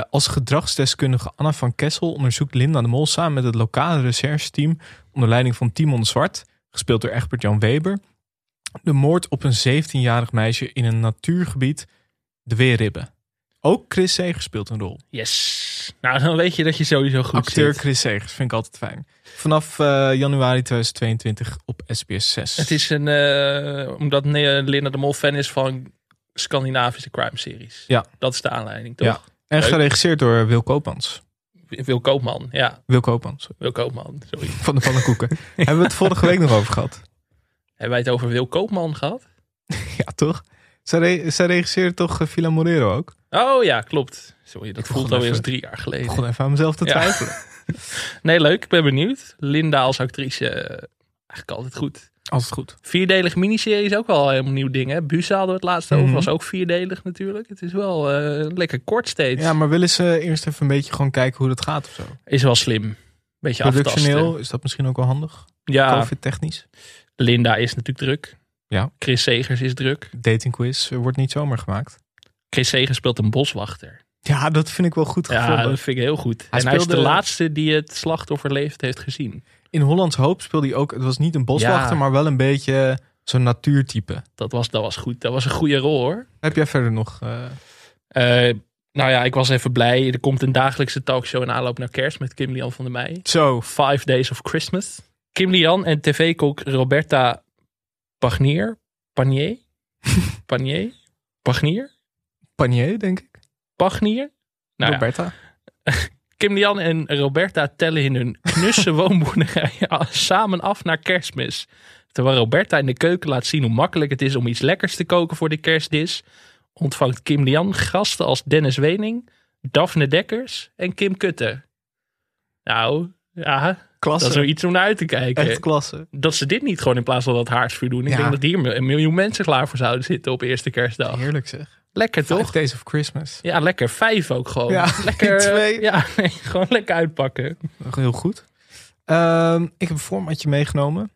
Als gedragsdeskundige Anna van Kessel onderzoekt Linda de Mol samen met het lokale rechercheteam onder leiding van Timon Zwart, gespeeld door Egbert Jan Weber, de moord op een 17-jarig meisje in een natuurgebied, de Weerribben. Ook Chris Segers speelt een rol. yes. Nou, dan weet je dat je sowieso goed Acteur zit. Chris Segers vind ik altijd fijn. Vanaf eh, januari 2022 op SBS 6. Het is een, eh, omdat Linda de Mol fan is van Scandinavische crime series. Ja. Dat is de aanleiding, toch? Ja. en leuk. geregisseerd door Wil Koopmans. Wil Koopman, ja. Wil Koopmans Wil Koopman, sorry. van de pannenkoeken. Hebben we het vorige week nog over gehad? Hebben wij het over Wil Koopman gehad? Ja, toch? Zij, re- zij regisseerde toch eh, Villa Morero ook? Oh ja, klopt. Sorry, dat Ik voelt alweer eens drie jaar Ik geleden. begon even aan mezelf te Ja. twijfelen. Nee, leuk. Ik ben benieuwd. Linda als actrice, eh, eigenlijk altijd goed. Altijd goed. Vierdelig miniserie is ook wel helemaal nieuw ding. Hè? Busa hadden we het laatst over. Mhm. Was ook vierdelig natuurlijk. Het is wel eh, lekker kort steeds. Ja, maar willen ze eerst even een beetje gewoon kijken hoe dat gaat of zo? Is wel slim. Beetje Productioneel aftasten. is dat misschien ook wel handig? Ja, Covid-technisch? Linda is natuurlijk druk. Ja. Chris Segers is druk. Dating quiz wordt niet zomaar gemaakt. Chris Segers speelt een boswachter. Ja, dat vind ik wel goed Ja, gevonden. dat vind ik heel goed. Hij en hij is de speelde- laatste die het slachtoffer leeft heeft gezien. In Hollands Hoop speelde hij ook... Het was niet een boswachter, Ja. maar wel een beetje zo'n natuurtype. Dat was, dat was goed. Dat was een goede rol hoor. Heb jij verder nog... eh, Eh, nou ja, ik was even blij. Er komt een dagelijkse talkshow in aanloop naar kerst met Kim Lian van der Meij. Zo, Five Days of Christmas. Kim Lian en tv-kok Roberta Pagnier. Panier? Panier? Pagnier? Panier, denk ik. Pagnier? Nou ja, Roberta. Kim Lian en Roberta tellen in hun knusse woonboerderij samen af naar kerstmis. Terwijl Roberta in de keuken laat zien hoe makkelijk het is om iets lekkers te koken voor de kerstdis, ontvangt Kim Lian gasten als Dennis Wening, Daphne Dekkers en Kim Kutte. Nou, ja, Klasse. dat is wel iets om naar uit te kijken. Echt klasse. Dat ze dit niet gewoon in plaats van dat haarsvuur doen. Ik Ja. denk dat hier een miljoen mensen klaar voor zouden zitten op eerste kerstdag. Heerlijk zeg. Lekker Five toch? Days of Christmas. Ja, lekker. Vijf ook gewoon. Ja, lekker. niet twee. Ja, nee, gewoon lekker uitpakken. Heel goed. Ehm, ik heb een formatje meegenomen.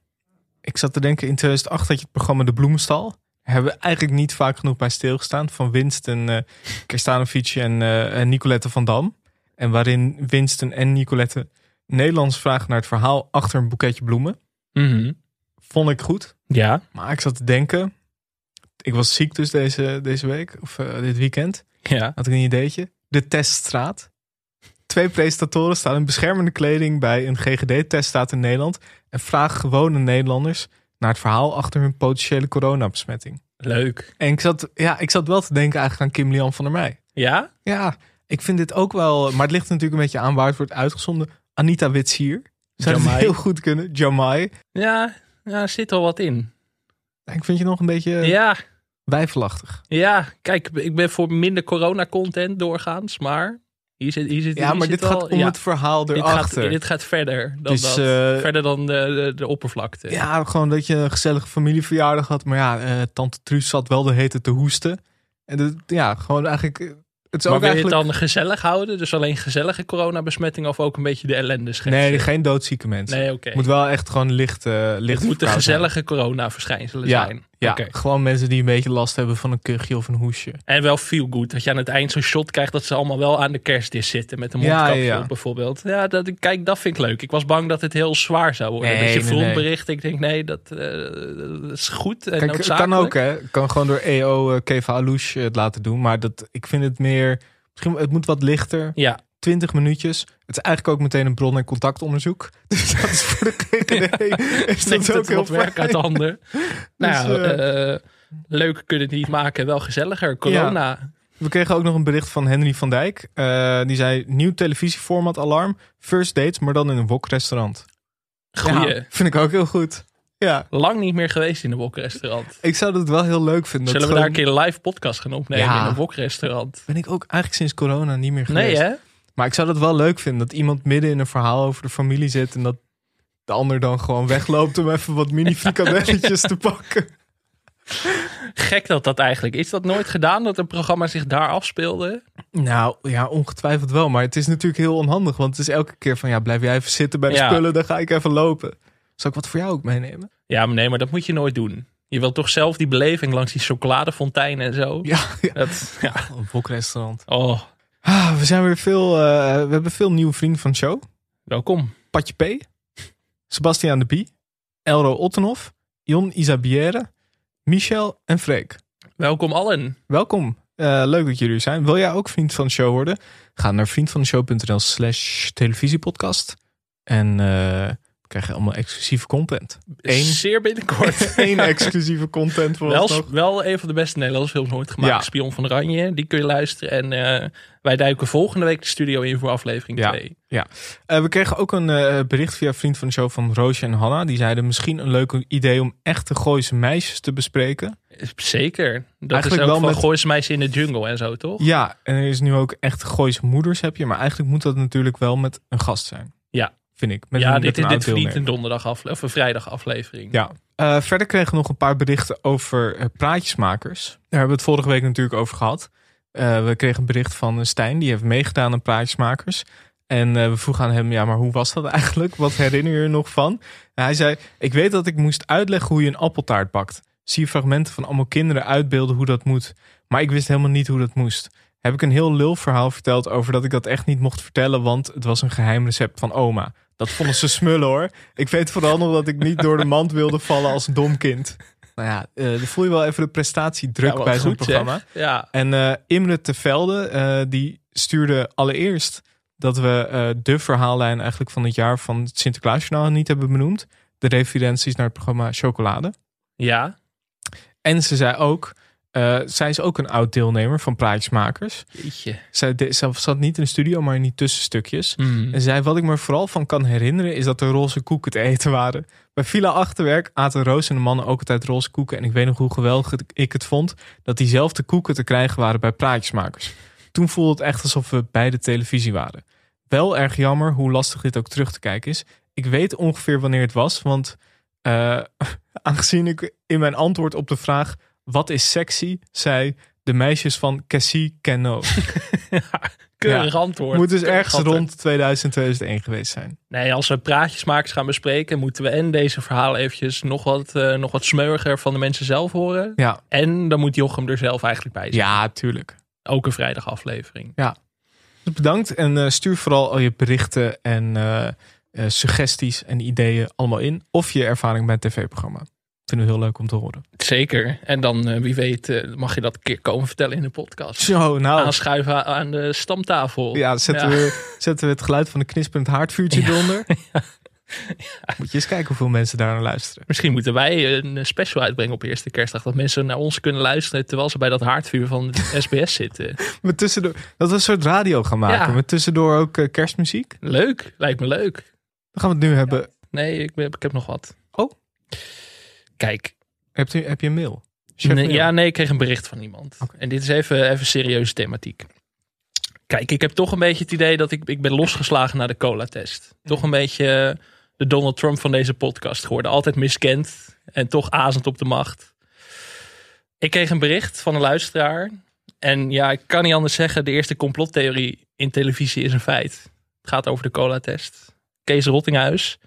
Ik zat te denken, in 2008 had je het programma De Bloemenstal. Daar hebben we eigenlijk niet vaak genoeg bij stilgestaan. Van Winston, eh Kerstanovic en, eh, en Nicolette van Dam. En waarin Winston en Nicolette Nederlands vragen naar het verhaal achter een boeketje bloemen. Mhm. Vond ik goed. Ja, Maar ik zat te denken. Ik was ziek dus deze, deze week, of eh, dit weekend. ja. Had ik een ideetje. De teststraat. Twee presentatoren staan in beschermende kleding bij een GGD-teststraat in Nederland. En vragen gewone Nederlanders naar het verhaal achter hun potentiële coronabesmetting. Leuk. En ik zat, ja, ik zat wel te denken eigenlijk aan Kim Lian van der Meij. Ja? Ja, ik vind dit ook wel... Maar het ligt natuurlijk een beetje aan waar het wordt uitgezonden. Anita Witsier. Zou het Jamai. heel goed kunnen. Jamai. Ja, ja, er zit al wat in. Ik vind je nog een beetje Ja, wijfelachtig. ja. Kijk, ik ben voor minder corona-content doorgaans, maar hier zit, hier zit, Ja, hier maar zit dit gaat om ja, het verhaal dit gaat, erachter. dit gaat verder dan Dus, dat. eh, verder dan de, de, de oppervlakte. Ja, gewoon dat je een gezellige familieverjaardag had. Maar ja, eh, tante Truus zat wel de hete te hoesten. En dat, ja, gewoon eigenlijk... eh, Het is maar ook wil je het dan gezellig houden? Dus alleen gezellige coronabesmetting of ook een beetje de ellende schetsen? Nee, geen doodzieke mensen. Nee, oké. Moet wel echt gewoon licht, eh licht Het moeten gezellige corona-verschijnselen Ja, zijn. Ja, gewoon mensen die een beetje last hebben van een kuchje of een hoesje. En wel feel good. Dat je aan het eind zo'n shot krijgt dat ze allemaal wel aan de kerstdis zitten. Met een mondkapje ja, ja. op bijvoorbeeld. Ja, dat, kijk, dat vind ik leuk. Ik was bang dat het heel zwaar zou worden. Nee, dat je nee, frontbericht, ik denk nee, dat, eh, dat is goed en Kijk, kan ook, hè. Kan gewoon door EO uh, Keva Alouche het laten doen. Maar dat, ik vind het meer... Misschien, het moet wat lichter. Ja, 20 minuutjes. Het is eigenlijk ook meteen een bron- en contactonderzoek. Dus dat is voor de GGD. is dat ook heel werk uit handen. nou, Dus, eh, eh, leuk kunnen het niet maken, wel gezelliger. Corona. We kregen ook nog een bericht van Henry van Dijk. Eh, die zei, nieuw televisieformat alarm. First dates, maar dan in een wok-restaurant. Goeie. Ja, vind ik ook heel goed. Ja, Lang niet meer geweest in een wokrestaurant. ik zou dat wel heel leuk vinden. Zullen we daar een keer een live podcast gaan opnemen Ja. in een wokrestaurant? Ben ik ook eigenlijk sinds corona niet meer geweest. Nee hè? Maar ik zou dat wel leuk vinden. Dat iemand midden in een verhaal over de familie zit. En dat de ander dan gewoon wegloopt om even wat mini frikandelletjes te pakken. Gek dat dat eigenlijk. Is dat nooit gedaan dat een programma zich daar afspeelde? Nou ja, ongetwijfeld wel. Maar het is natuurlijk heel onhandig. Want het is elke keer van ja, blijf jij even zitten bij de Ja. spullen. Dan ga ik even lopen. Zal ik wat voor jou ook meenemen? Ja, maar nee, maar dat moet je nooit doen. Je wilt toch zelf die beleving langs die chocoladefontein en zo. Ja, ja. Dat, ja. een bokrestaurant. Oh, Ah, we zijn weer veel. eh, we hebben veel nieuwe vrienden van de show. welkom. Patje P. Sebastiaan de Bie. Elro Ottenhoff. Jon Isabière. Michel en Freek. Welkom allen. Welkom. Eh, leuk dat jullie er zijn. Wil jij ook vriend van de show worden? Ga naar vriendvandeshow.nl slash televisiepodcast. En eh krijg je allemaal exclusieve content. Eén, Zeer binnenkort. één exclusieve content voor ons Wel, nog. wel een van de beste Nederlandse films ooit gemaakt. Ja. Spion van Oranje. Die kun je luisteren. En eh, wij duiken volgende week de studio in voor aflevering Ja. 2. Eh, we kregen ook een eh, bericht via vriend van de show van Roosje en Hanna. Die zeiden misschien een leuk idee om echte Gooise meisjes te bespreken. Zeker. Dat Eigenlijk is ook wel van met- Gooise Meisje in de Jungle en zo, toch? Ja, en er is nu ook echt Gooise moeders heb je. Maar eigenlijk moet dat natuurlijk wel met een gast zijn. Ja. Vind ik. Met ja, een, dit, met een dit verdient een donderdag afle- of een vrijdag aflevering. Ja. Eh, verder kregen we nog een paar berichten over eh, praatjesmakers. Daar hebben we het vorige week natuurlijk over gehad. Eh, we kregen een bericht van Stijn, die heeft meegedaan aan praatjesmakers. En we vroegen aan hem, ja, maar hoe was dat eigenlijk? Wat herinner je er nog van? En hij zei, ik weet dat ik moest uitleggen hoe je een appeltaart bakt. Zie je fragmenten van allemaal kinderen uitbeelden hoe dat moet. Maar ik wist helemaal niet hoe dat moest. Heb ik een heel lul verhaal verteld over dat ik dat echt niet mocht vertellen, want het was een geheim recept van oma. Dat vonden ze smullen hoor. Ik weet vooral nog dat ik niet door de mand wilde vallen als dom kind. Nou ja, eh, dan voel je wel even de prestatiedruk Ja, bij zo'n zeg. programma. Ja. En eh Imre Tevelde, eh die stuurde allereerst dat we de verhaallijn eigenlijk van het jaar van het Sinterklaasjournaal niet hebben benoemd. De referenties naar het programma Chocolade. Ja. En ze zei ook, eh, zij is ook een oud deelnemer van Praatjesmakers. Jeetje. Zij, de- zij zat niet in de studio, maar in die tussenstukjes. Mm. En zei, wat ik me vooral van kan herinneren, is dat er roze koeken te eten waren. Bij Villa Achterwerk aten Roos en de mannen ook altijd roze koeken. En ik weet nog hoe geweldig ik het vond dat diezelfde koeken te krijgen waren bij Praatjesmakers. Toen voelde het echt alsof we bij de televisie waren. Wel erg jammer hoe lastig dit ook terug te kijken is. Ik weet ongeveer wanneer het was, want eh, aangezien ik in mijn antwoord op de vraag wat is sexy, zei de meisjes van Cassie Cano. Keurig Ja. antwoord. Moet dus Keurig ergens antwoord. rond 2000, 2001 geweest zijn. Nee, als we praatjesmakers gaan bespreken, moeten we en deze verhalen eventjes nog wat, eh, nog wat smeuiger van de mensen zelf horen. Ja, En dan moet Jochem er zelf eigenlijk bij zijn. ja tuurlijk. Ook een vrijdag aflevering. Dus bedankt en eh, stuur vooral al je berichten en eh, eh, suggesties en ideeën allemaal in. Of je ervaring bij het tv-programma. Vinden we heel leuk om te horen. Zeker. En dan, eh, wie weet, eh, mag je dat een keer komen vertellen in de podcast. Zo, nou. Aanschuiven aan de stamtafel. Ja, zetten, Ja. We, zetten we het geluid van een knisperend haardvuurtje eronder. Moet je eens kijken hoeveel mensen daar naar luisteren. Misschien moeten wij een special uitbrengen op eerste kerstdag. Dat mensen naar ons kunnen luisteren terwijl ze bij dat haardvuur van de SBS zitten. Met tussendoor, dat we een soort radio gaan maken. Ja. Met tussendoor ook eh, kerstmuziek. Leuk, lijkt me leuk. Dan gaan we het nu hebben. Nee, ik, ik heb nog wat. Oh. Kijk, Heb je, heb je een mail? Nee, ja, nee, ik kreeg een bericht van iemand. En dit is even, even serieuze thematiek. Kijk, ik heb toch een beetje het idee dat ik, ik ben losgeslagen naar de cola-test. Toch een beetje eh, de Donald Trump van deze podcast geworden. Altijd miskend en toch azend op de macht. Ik kreeg een bericht van een luisteraar. En ja, ik kan niet anders zeggen. De eerste complottheorie in televisie is een feit. Het gaat over de cola-test. Kees Rottinghuis.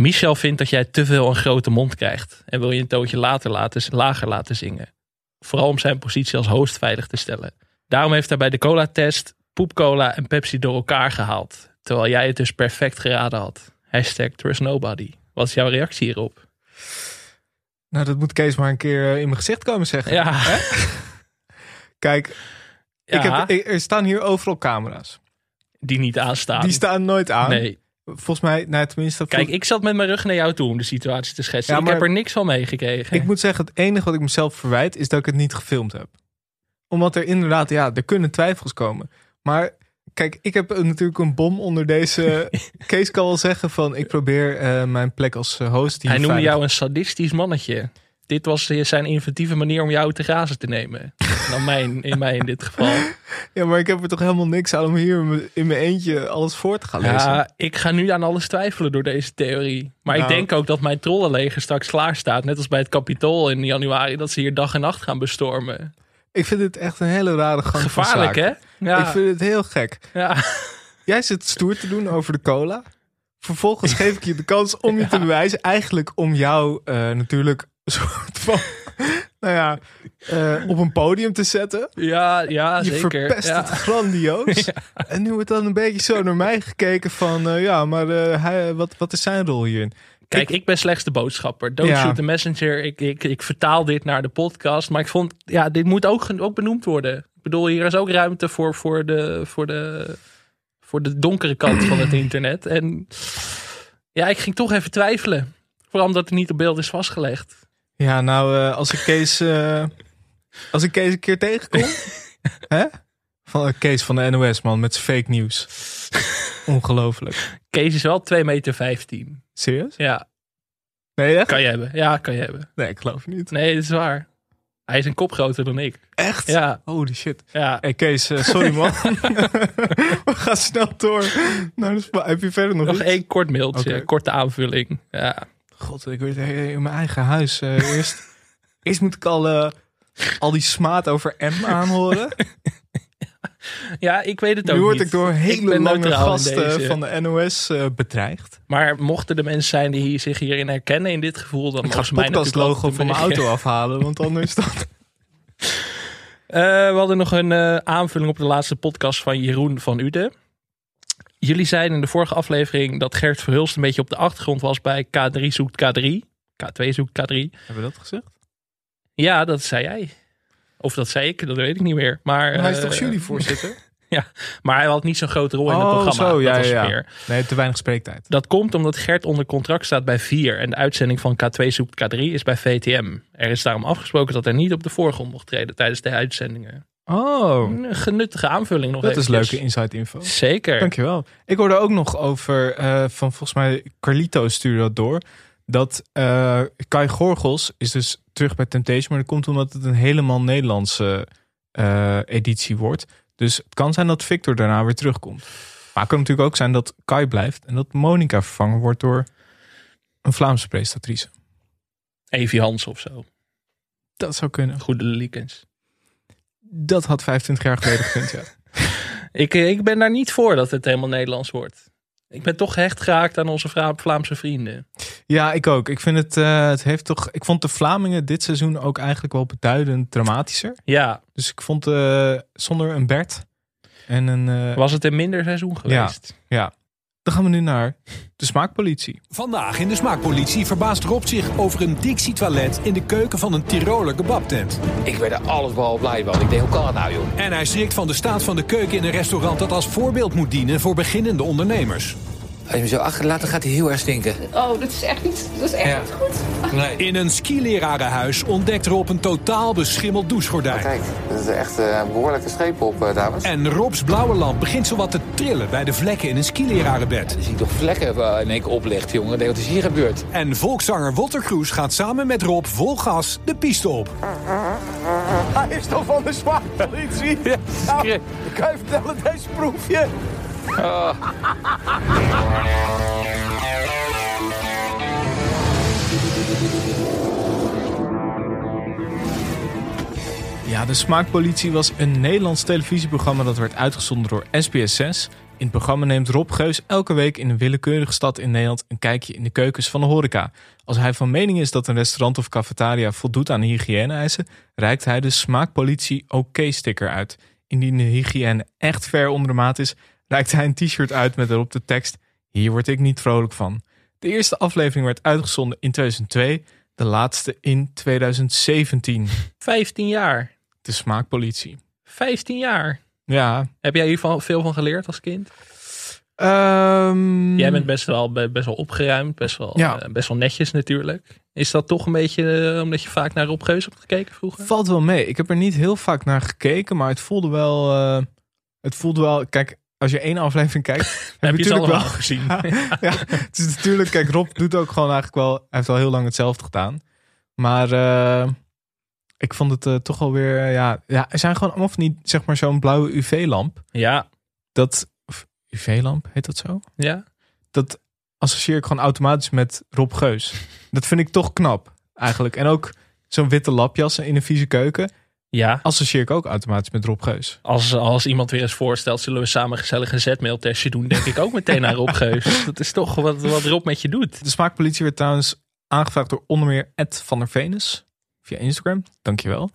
Michel vindt dat jij te veel een grote mond krijgt. En wil je een toontje later laten, lager laten zingen. Vooral om zijn positie als host veilig te stellen. Daarom heeft hij bij de cola-test poepcola en Pepsi door elkaar gehaald. Terwijl jij het dus perfect geraden had. Hashtag trust nobody. Wat is jouw reactie hierop? Nou, dat moet Kees maar een keer eh, in mijn gezicht komen zeggen. Ja, Kijk, ik heb, er staan hier overal camera's. die niet aanstaan. Die staan nooit aan. Nee. Volgens mij, nou, tenminste... Kijk, ik zat met mijn rug naar jou toe om de situatie te schetsen. Ja, ik heb er niks van meegekregen. Ik moet zeggen, het enige wat ik mezelf verwijt is dat ik het niet gefilmd heb. Omdat er inderdaad, ja, er kunnen twijfels komen. Maar kijk, ik heb natuurlijk een bom onder deze. Kees kan wel zeggen van, ik probeer eh, mijn plek als eh, host hier Hij noemde veilig- jou een sadistisch mannetje. Dit was zijn inventieve manier om jou te grazen te nemen. Dan mijn, in mij in dit geval. Ja, maar ik heb er toch helemaal niks aan om hier in mijn- eentje alles voor te gaan lezen. Ja, ik ga nu aan alles twijfelen door deze theorie. Maar ik Nou. denk ook dat mijn trollenleger straks klaar staat. Net als bij het Capitool in januari. Dat ze hier dag en nacht gaan bestormen. Ik vind het echt een hele rare gang van Gevaarlijk, hè? Ja, Ik vind het heel gek. ja. Jij zit stoer te doen over de cola. Vervolgens geef ik je de kans om je te bewijzen. Eigenlijk om jou eh, natuurlijk een soort van... Nou ja, eh, op een podium te zetten. ja, ja Je zeker. verpest Ja. het grandioos. En nu wordt dan een beetje zo naar mij gekeken van... eh, ja, maar hij, wat, wat is zijn rol hierin? Kijk, ik ben slechts de boodschapper. Don't shoot the messenger. Ik, ik, ik vertaal dit naar de podcast. Maar ik vond, ja, dit moet ook, ook benoemd worden. Ik bedoel, hier is ook ruimte voor, voor, de, voor, de, voor de donkere kant van het internet. En ja, ik ging toch even twijfelen. Vooral omdat het niet op beeld is vastgelegd. Ja, nou, eh, als ik Kees... eh, als ik Kees een keer tegenkom... hè? Van eh, Kees van de NOS, man, met zijn fake nieuws. Ongelooflijk. Kees is wel 2 meter 15. Serieus? Ja, Nee, echt? kan je hebben. Ja, kan je hebben. Nee, ik geloof het niet. Nee, dat is waar. Hij is een kop groter dan ik. Echt? Ja, Holy shit. ja. Hey Kees, eh, sorry man. We gaan snel door. de spa. Heb je verder nog, Nog iets? één kort mailtje, korte aanvulling. Ja. God, ik weet eh, in mijn eigen huis. eh, eerst, eerst moet ik al, eh, al die smaad over M aanhoren. Ja, ik weet het ook Nu word niet. ik door hele ben lange gasten deze. van de NOS eh, bedreigd. Maar mochten er mensen zijn die hier- zich hierin herkennen in dit gevoel, dan Ik ga het altijd van mijn auto afhalen, want anders dan... Eh, we hadden nog een eh, aanvulling op de laatste podcast van Jeroen van Uden. Jullie zeiden in de vorige aflevering dat Gert Verhulst een beetje op de achtergrond was bij K3 zoekt K3. K2 zoekt K3. Hebben we dat gezegd? Ja, dat zei jij. Of dat zei ik, dat weet ik niet meer. Maar, Maar hij is toch juryvoorzitter? Maar hij had niet zo'n grote rol in het Oh, programma. zo, ja, dat ja, ja. Nee, te weinig spreektijd. Dat komt omdat Gert onder contract staat bij 4 en de uitzending van K2 zoekt K3 is bij VTM. Er is daarom afgesproken dat hij niet op de voorgrond mocht treden tijdens de uitzendingen. Oh, Een genuttige aanvulling nog dat is leuke inside info. Zeker. Dankjewel. Ik hoorde ook nog over, eh, van volgens mij Carlito stuurde dat door. Dat eh, Kai Gorgels is dus terug bij Temptation. Maar dat komt omdat het een helemaal Nederlandse eh, editie wordt. Dus het kan zijn dat Victor daarna weer terugkomt. Maar het kan natuurlijk ook zijn dat Kai blijft. En dat Monica vervangen wordt door een Vlaamse presentatrice. Evie Hans of zo. Dat zou kunnen. Goede Liekens. Dat had 25 jaar geleden gekund, ja. Ik, ik ben daar niet voor dat het helemaal Nederlands wordt. Ik ben toch gehecht geraakt aan onze Vlaamse vrienden. Ja, ik ook. Ik vind het, eh, het heeft toch. Ik vond de Vlamingen dit seizoen ook eigenlijk wel beduidend dramatischer. Ja, Dus ik vond eh, zonder een Bert en een. eh, was het een minder seizoen geweest? ja. Dan gaan we nu naar de smaakpolitie. Vandaag in de smaakpolitie verbaast Rob zich over een Dixie-toilet in de keuken van een Tiroler kebabtent. Ik werd er alles behalve blij van. Ik denk, hoe kan het nou, joh? En hij schrikt van de staat van de keuken in een restaurant dat als voorbeeld moet dienen voor beginnende ondernemers. Als je hem zo achterlaat, dan gaat hij heel erg stinken. Oh, dat is echt niet, dat is echt Ja. niet goed. Nee. In een skilerarenhuis ontdekt Rob een totaal beschimmeld douchegordijn. Kijk, er is echt eh, een behoorlijke streep op, eh, dames. En Robs blauwe lamp begint zowat te trillen bij de vlekken in een skilerarenbed. Dan zie ik toch vlekken eh, in één keer oplicht, jongen. Wat is hier gebeurd? En volkszanger Walter Kroes gaat samen met Rob vol gas de piste op. Hij is toch van de smaakpolitie? Ja, nou, kan je vertellen, deze proefje? Ja, de Smaakpolitie was een Nederlands televisieprogramma dat werd uitgezonden door SBS6. In het programma neemt Rob Geus elke week in een willekeurige stad in Nederland een kijkje in de keukens van de horeca. Als hij van mening is dat een restaurant of cafetaria voldoet aan de hygiëne-eisen, reikt hij de smaakpolitie oké-sticker uit. Indien de hygiëne echt ver onder de maat is, reikt hij een t-shirt uit met erop de tekst: Hier word ik niet vrolijk van. De eerste aflevering werd uitgezonden in 2002, de laatste in 2017. 15 jaar. De smaakpolitie. 15 jaar. Ja. Heb jij hier van- veel van geleerd als kind? ehm, Jij bent best wel, be- best wel opgeruimd, best wel, Ja. eh, best wel netjes natuurlijk. Is dat toch een beetje eh, omdat je vaak naar Rob Geus hebt gekeken vroeger? Valt wel mee. Ik heb er niet heel vaak naar gekeken, maar het voelde wel. eh, het voelde wel. Kijk, als je één aflevering kijkt, Heb je natuurlijk allemaal gezien? ja, het is natuurlijk. Kijk, Rob doet ook gewoon eigenlijk wel. Hij heeft al heel lang hetzelfde gedaan. Maar eh, ik vond het eh, toch wel weer. ja, ja, er zijn gewoon allemaal van die, zeg maar, zo'n blauwe UV-lamp. Ja, Dat. UV-lamp, heet dat zo? ja. Dat associeer ik gewoon automatisch met Rob Geus. Dat vind ik toch knap, eigenlijk. En ook zo'n witte lapjas in een vieze keuken. Ja, associeer ik ook automatisch met Rob Geus. als, als iemand weer eens voorstelt, zullen we samen gezellig een zetmailtestje doen, denk ik ook meteen naar Rob Geus. Dat is toch wat, wat Rob met je doet. De smaakpolitie werd trouwens aangevraagd door onder meer Ed van der Venus. Via Instagram, dankjewel.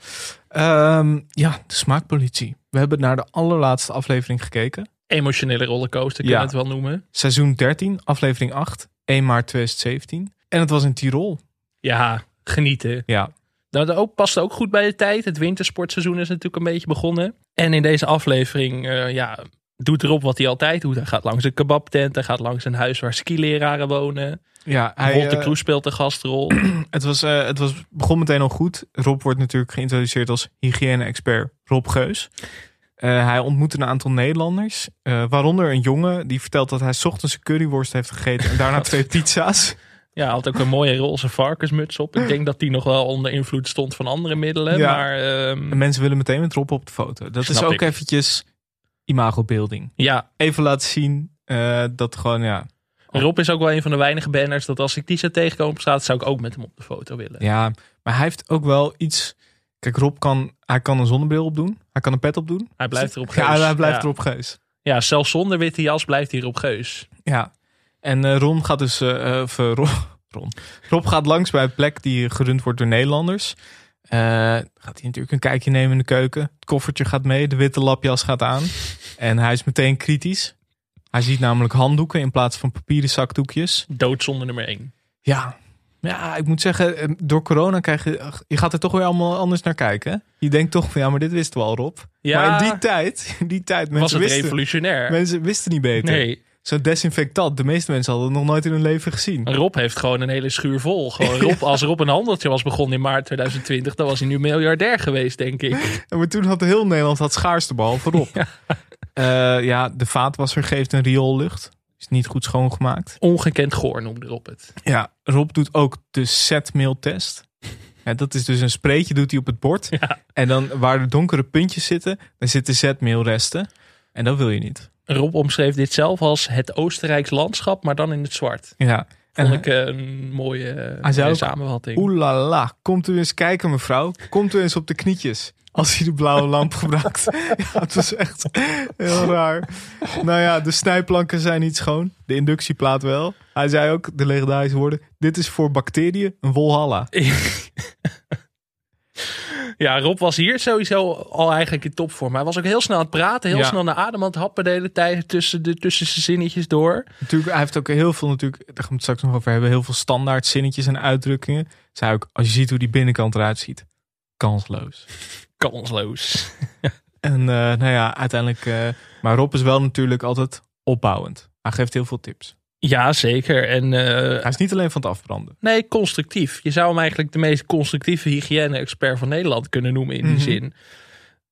Ehm ja, de smaakpolitie. We hebben naar de allerlaatste aflevering gekeken. Emotionele rollercoaster, kun Ja. je het wel noemen. Seizoen 13, aflevering 8, 1 maart 2017. En het was in Tirol. Ja, genieten. Ja, Nou, dat ook, past ook goed bij de tijd. Het wintersportseizoen is natuurlijk een beetje begonnen. En in deze aflevering eh, ja, doet Rob wat hij altijd doet. Hij gaat langs een kebabtent. Hij gaat langs een huis waar skileraren wonen. ja hij, Hij, de eh, Kroes speelt de gastrol. het, was, eh, het was, begon meteen al goed. Rob wordt natuurlijk geïntroduceerd als hygiëne-expert Rob Geus. Hij ontmoet een aantal Nederlanders. waaronder een jongen die vertelt dat hij 's ochtends een curryworst heeft gegeten. En daarna twee pizza's. Ja, hij had ook een mooie roze varkensmuts op. Ik denk dat die nog wel onder invloed stond van andere middelen. Ja. Maar ehm, En mensen willen meteen met Rob op de foto. Dat is ook ik. eventjes imagobeelding. ja, Even laten zien eh, dat gewoon, ja. Rob is ook wel een van de weinige banners dat als ik die zou tegenkomen op straat, zou ik ook met hem op de foto willen. Ja, maar hij heeft ook wel iets... Kijk, Rob kan, hij kan een zonnebril opdoen. Hij kan een pet opdoen. Hij blijft erop Ja, geus. hij blijft ja. erop geus. Ja, zelfs zonder witte jas blijft hij erop geus. Ja. En eh, Ron gaat dus... eh, of, eh, Ron, Ron. Rob gaat langs bij een plek die gerund wordt door Nederlanders. Gaat hij natuurlijk een kijkje nemen in de keuken. Het koffertje gaat mee. De witte lapjas gaat aan. En hij is meteen kritisch. Hij ziet namelijk handdoeken in plaats van papieren zakdoekjes. Doodzonde nummer 1. Ja. Ja, ik moet zeggen, door corona krijg je... Je gaat er toch weer allemaal anders naar kijken. hè? Je denkt toch van, ja, maar dit wisten we al, Rob. Ja, Maar in die tijd, in die tijd, was mensen het wisten, revolutionair. mensen wisten niet beter. Nee, Zo'n desinfectant, de meeste mensen hadden het nog nooit in hun leven gezien. Rob heeft gewoon een hele schuur vol. Gewoon Rob, Als Rob een handeltje was begonnen in maart 2020, dan was hij nu miljardair geweest, denk ik. En maar toen had heel Nederland het schaarste behalve Rob. ja. ja, de vaatwasser geeft een rioollucht. Is niet goed schoongemaakt. Ongekend goor noemde Rob het. Ja, Rob doet ook de setmailtest. Ja, dat is dus een spreetje doet hij op het bord. Ja. En dan waar de donkere puntjes zitten, daar zitten zetmeelresten. En dat wil je niet. Rob omschreef dit zelf als het Oostenrijks landschap, maar dan in het zwart. Ja. Vond En ik eh, een mooie, mooie samenvatting. Oelala, komt u eens kijken mevrouw. Komt u eens op de knietjes. Als hij de blauwe lamp gebruikt. ja, het was echt heel raar. Nou ja, de snijplanken zijn niet schoon. De inductieplaat wel. Hij zei ook de legendarische woorden. Dit is voor bacteriën een wolhalla. Ja, Rob was hier sowieso al eigenlijk in topvorm. Hij was ook heel snel aan het praten, heel Ja. snel naar adem aan het happen de hele tijd tussen, de, tussen zijn zinnetjes door. Natuurlijk, hij heeft ook heel veel natuurlijk, daar gaan we het straks nog over hebben, heel veel standaard zinnetjes en uitdrukkingen. Zei ook, als je ziet hoe die binnenkant eruit ziet, kansloos. Kansloos. En eh, nou ja, uiteindelijk, eh, maar Rob is wel natuurlijk altijd opbouwend. Hij geeft heel veel tips. Ja, zeker. En eh, Hij is niet alleen van het afbranden. nee, constructief. Je zou hem eigenlijk de meest constructieve hygiëne-expert van Nederland kunnen noemen in die Mhm. zin.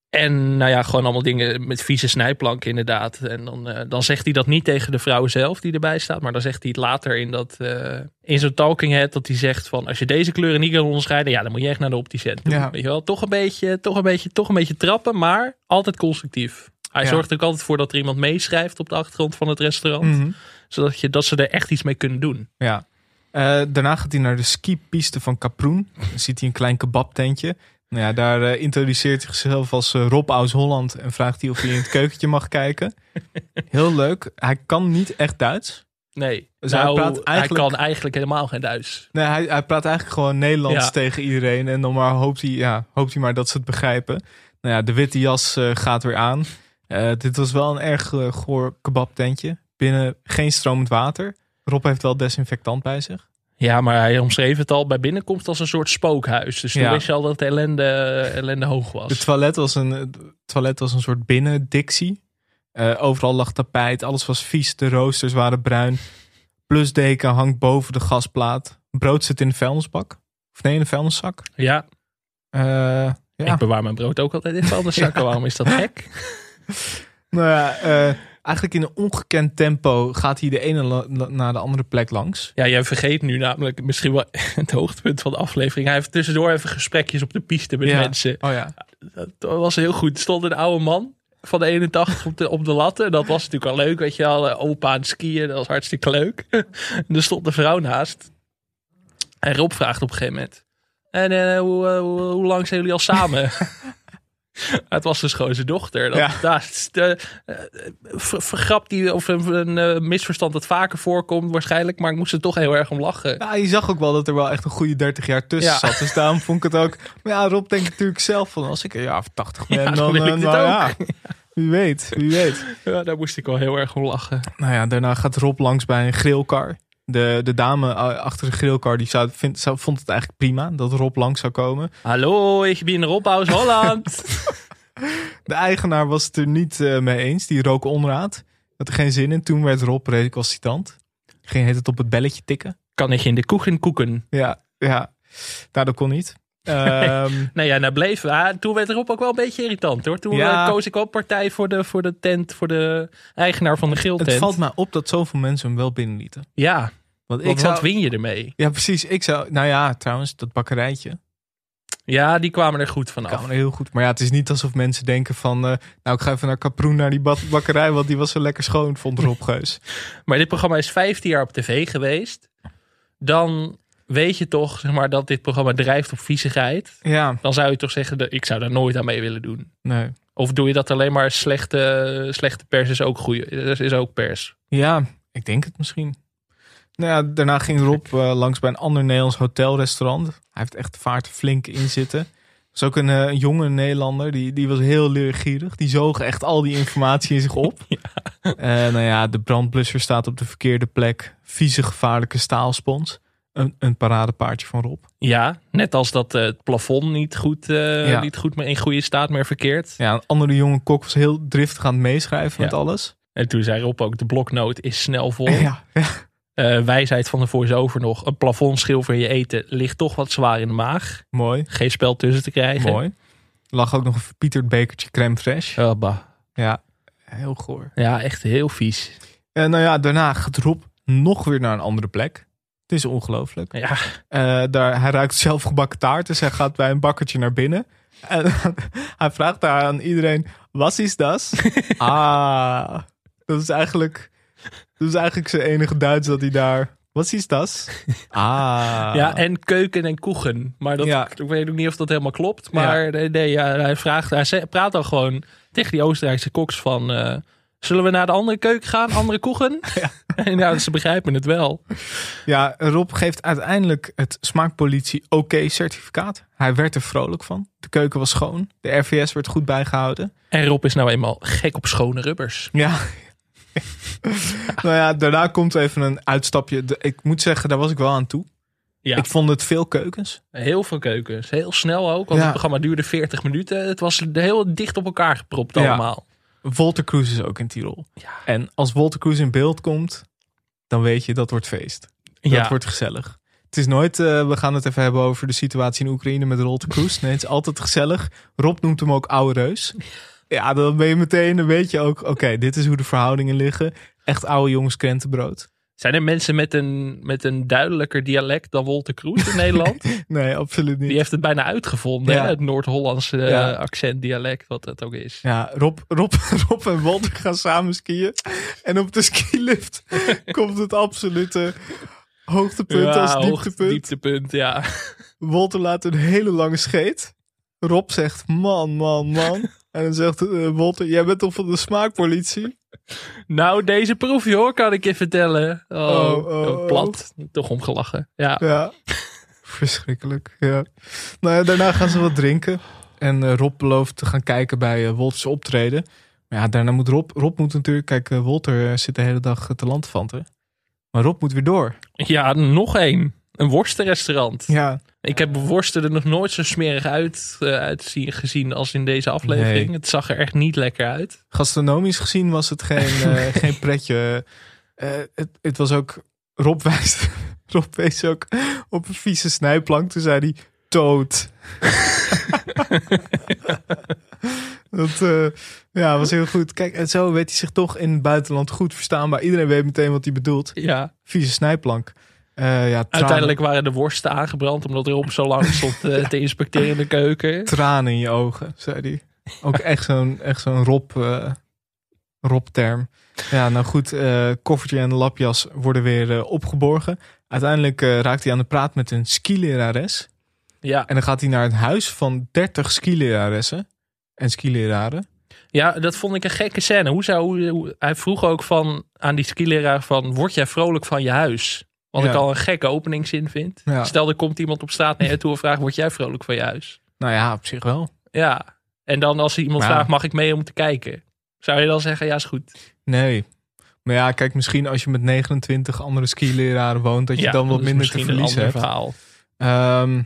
En nou ja, gewoon allemaal dingen met vieze snijplanken inderdaad. En dan, eh, dan zegt hij dat niet tegen de vrouw zelf die erbij staat. Maar dan zegt hij het later in, dat, eh, in zo'n talking head. Dat hij zegt van als je deze kleuren niet kan onderscheiden. Ja, dan moet je echt naar de opticien toe. Ja. Weet je wel, toch een, beetje, toch, een beetje, toch een beetje trappen. Maar altijd constructief. Hij Ja. zorgt er ook altijd voor dat er iemand meeschrijft op de achtergrond van het restaurant. Mhm. Zodat je, dat ze er echt iets mee kunnen doen. Ja. Eh, daarna gaat hij naar de skipiste van Kaproen. Dan ziet hij een klein kebabtentje. Nou ja, daar eh, introduceert hij zichzelf als eh, Rob Aus Holland en vraagt hij of hij in het keukentje mag kijken. Heel leuk. Hij kan niet echt Duits. Nee, Dus hij nou, praat hij eigenlijk- kan eigenlijk helemaal geen Duits. Nee, hij, hij praat eigenlijk gewoon Nederlands Ja. tegen iedereen. En dan maar hoopt, hij, ja, hoopt hij maar dat ze het begrijpen. Nou ja, de witte jas gaat weer aan. Dit was wel een erg goor kebabtentje. Binnen geen stromend water. Rob heeft wel desinfectant bij zich. Ja, maar hij omschreef het al bij binnenkomst als een soort spookhuis. Dus toen Ja. wist je al dat het ellende, ellende hoog was. Het toilet was een, het toilet was een soort binnendictie. Eh, overal lag tapijt, alles was vies, de roosters waren bruin. Plusdeken hangt boven de gasplaat. Brood zit in de vuilnisbak. Of nee, in de vuilniszak. Ja, Eh, ja. ik bewaar mijn brood ook altijd in vuilniszakken. Waarom is dat gek? Nou ja, eh, eigenlijk in een ongekend tempo gaat hij de ene naar de andere plek langs. Ja, jij vergeet nu namelijk misschien wel het hoogtepunt van de aflevering. Hij heeft tussendoor even gesprekjes op de piste met Ja. mensen. Oh ja. Dat was heel goed. Er stond een oude man van de 81 op de, op de latten. Dat was natuurlijk al leuk, weet je wel. Eh, Opa aan het skiën, dat was hartstikke leuk. En er stond een vrouw naast. En Rob vraagt op een gegeven moment... En eh, hoe, eh, hoe, hoe lang zijn jullie al samen? Het was dus gewoon zijn dochter. Dat, Ja. de, eh, ver- vergrap die, of een, een eh, misverstand dat vaker voorkomt waarschijnlijk. Maar ik moest er toch heel erg om lachen. ja, je zag ook wel dat er wel echt een goede 30 jaar tussen Ja. zat. Dus daarom vond ik het ook... Maar ja, Rob denkt natuurlijk zelf van... Als ik een jaar of 80 ben, Ja, dan dan... wil ik eh, dit nou ook. ja, wie weet, wie weet. Ja, daar moest ik wel heel erg om lachen. Nou ja, daarna gaat Rob langs bij een grillkar. De, de dame uh, achter de grillkar die zou, vind, zou, vond het eigenlijk prima dat Rob langs zou komen. Hallo, ik ben Rob aus Holland. De eigenaar was het er niet eh, mee eens. Die rook onraad. Had er geen zin in. Toen werd Rob recalcitrant. Ging het op het belletje tikken. kan ik in de koeken koeken? Ja, ja. Nou, dat kon niet. Ehm, Nee, ja, nou bleef. Ah, toen werd Rob ook wel een beetje irritant hoor. Toen Ja. eh, koos ik ook partij voor de, voor de tent, voor de eigenaar van de grilltent. het valt mij op dat zoveel mensen hem wel binnenlieten. Ja, Want want ik zou... wat win je ermee? Ja, precies. Ik zou... Nou ja, trouwens, dat bakkerijtje. Ja, die kwamen er goed vanaf. Kan er heel goed. Maar ja, het is niet alsof mensen denken van... eh, nou, ik ga even naar Kaproen, naar die bak- bakkerij... want die was zo lekker schoon, vond Rob Geus. Maar dit programma is 15 jaar op tv geweest. Dan weet je toch zeg maar, dat dit programma drijft op viezigheid. Ja, Dan zou je toch zeggen, dat ik zou daar nooit aan mee willen doen. nee. Of doe je dat alleen maar slechte, slechte pers is ook goede, is ook pers. Ja, ik denk het misschien. Nou ja, daarna ging Rob eh, langs bij een ander Nederlands hotelrestaurant. Hij heeft echt de vaart flink in zitten. Er was ook een, eh, jonge Nederlander, die, die was heel leergierig. Die zoog echt al die informatie in zich op. Eh, nou ja, de brandblusser staat op de verkeerde plek. Vieze, gevaarlijke staalspons. Een, een paradepaardje van Rob. Ja, net als dat eh, het plafond niet goed, eh, Ja. niet goed meer in goede staat meer verkeert. Ja, een andere jonge kok was heel driftig aan het meeschrijven met alles. En toen zei Rob ook, de bloknoot is snel vol. Ja, ja. Eh, wijsheid van de voice-over nog, een plafondschilfer in je eten ligt toch wat zwaar in de maag. mooi. Geen spel tussen te krijgen. Mooi. Lag ook nog een verpieterd bekertje crème fraîche. Oh, bah. Ja, heel goor. Ja, echt heel vies. En nou ja, daarna gaat Rob nog weer naar een andere plek. Het is ongelooflijk. Ja, Eh, daar, hij ruikt zelfgebakken taart, dus hij gaat bij een bakkertje naar binnen. En hij vraagt daar aan iedereen, wat is dat? ah, dat is eigenlijk, dat is eigenlijk zijn enige Duits dat hij daar... Wat is dat? Ah. ja, en keuken en koegen. Maar dat, Ja. ik weet ook niet of dat helemaal klopt. Maar nee, nee, ja, hij, vraagt, hij praat dan gewoon tegen die Oostenrijkse koks van... eh, zullen we naar de andere keuken gaan, andere koegen? en ja, ze begrijpen het wel. Ja, Rob geeft uiteindelijk het smaakpolitie oké certificaat. Hij werd er vrolijk van. De keuken was schoon. De RVS werd goed bijgehouden. En Rob is nou eenmaal gek op schone rubbers. Ja. nou ja, daarna komt even een uitstapje. Ik moet zeggen, daar was ik wel aan toe. Ja, Ik vond het veel keukens. heel veel keukens. Heel snel ook, want Ja. het programma duurde 40 minuten. Het was heel dicht op elkaar gepropt Ja. allemaal. Walter Cruz is ook in Tirol. Ja. En als Walter Cruz in beeld komt, dan weet je dat wordt feest. Dat Ja. wordt gezellig. Het is nooit, eh, we gaan het even hebben over de situatie in Oekraïne met Walter Cruz. Nee, het is altijd gezellig. Rob noemt hem ook oude reus. Ja, dan ben je meteen, dan weet je ook, oké, dit is hoe de verhoudingen liggen. Echt oude jongens krentenbrood. Zijn er mensen met een, met een duidelijker dialect dan Wolter Kroes in Nederland? Nee, absoluut niet. Die heeft het bijna uitgevonden, Ja. hè? het Noord-Hollandse eh, Ja. accentdialect, wat dat ook is. Ja, Rob, Rob, Rob en Walter gaan samen skiën. En op de skilift komt het absolute hoogtepunt als dieptepunt. dieptepunt, ja. Walter laat een hele lange scheet. Rob zegt man, man, man. En dan zegt eh, Wolter, jij bent toch van de smaakpolitie? Nou, deze proef, hoor, kan ik je vertellen. Oh, Oh, oh, oh, plat. Toch omgelachen. Ja. Ja, verschrikkelijk. Ja. Nou ja, daarna gaan ze wat drinken. En eh, Rob belooft te gaan kijken bij uh, Wolters optreden. Maar ja, daarna moet Rob, Rob moet natuurlijk, kijk, uh, Wolter zit de hele dag te landvanten. Maar Rob moet weer door. Ja, nog één. Een worstenrestaurant. Ja. Ik heb worsten er nog nooit zo smerig uit, uh, uit gezien als in deze aflevering. Nee. Het zag er echt niet lekker uit. Gastronomisch gezien was het geen, uh, geen pretje. Uh, het, het, was ook. Rob wijst. Rob wees ook op een vieze snijplank. Toen zei hij: Dood. dat uh, ja, was heel goed. Kijk, en zo weet hij zich toch in het buitenland goed verstaanbaar. Iedereen weet meteen wat hij bedoelt. Ja. Vieze snijplank. Uh, ja, Uiteindelijk waren de worsten aangebrand omdat Rob zo lang stond uh, te inspecteren in de keuken. Tranen in je ogen, zei hij. Ook echt zo'n echt zo'n Rob, uh, Rob-term. Ja, nou goed, koffertje en lapjas worden weer opgeborgen. Uiteindelijk raakt hij aan de praat met een skilerares. Ja. En dan gaat hij naar het huis van 30 skileraressen en skileraren. Ja, dat vond ik een gekke scène. Hoe zou, hoe, hij vroeg ook van, aan die skileraar van, word jij vrolijk van je huis? Wat ik al een gekke openingszin vind. Stel, er komt iemand op straat naar je toe en vraagt, word jij vrolijk van je huis? Nou ja, op zich wel. Ja. En dan als iemand Maar- vraagt, mag ik mee om te kijken? Zou je dan zeggen, ja is goed. Nee. Maar ja, kijk, misschien als je met 29 andere skileraren woont, dat je ja, dan wat minder te verliezen ander hebt. verhaal. Ehm,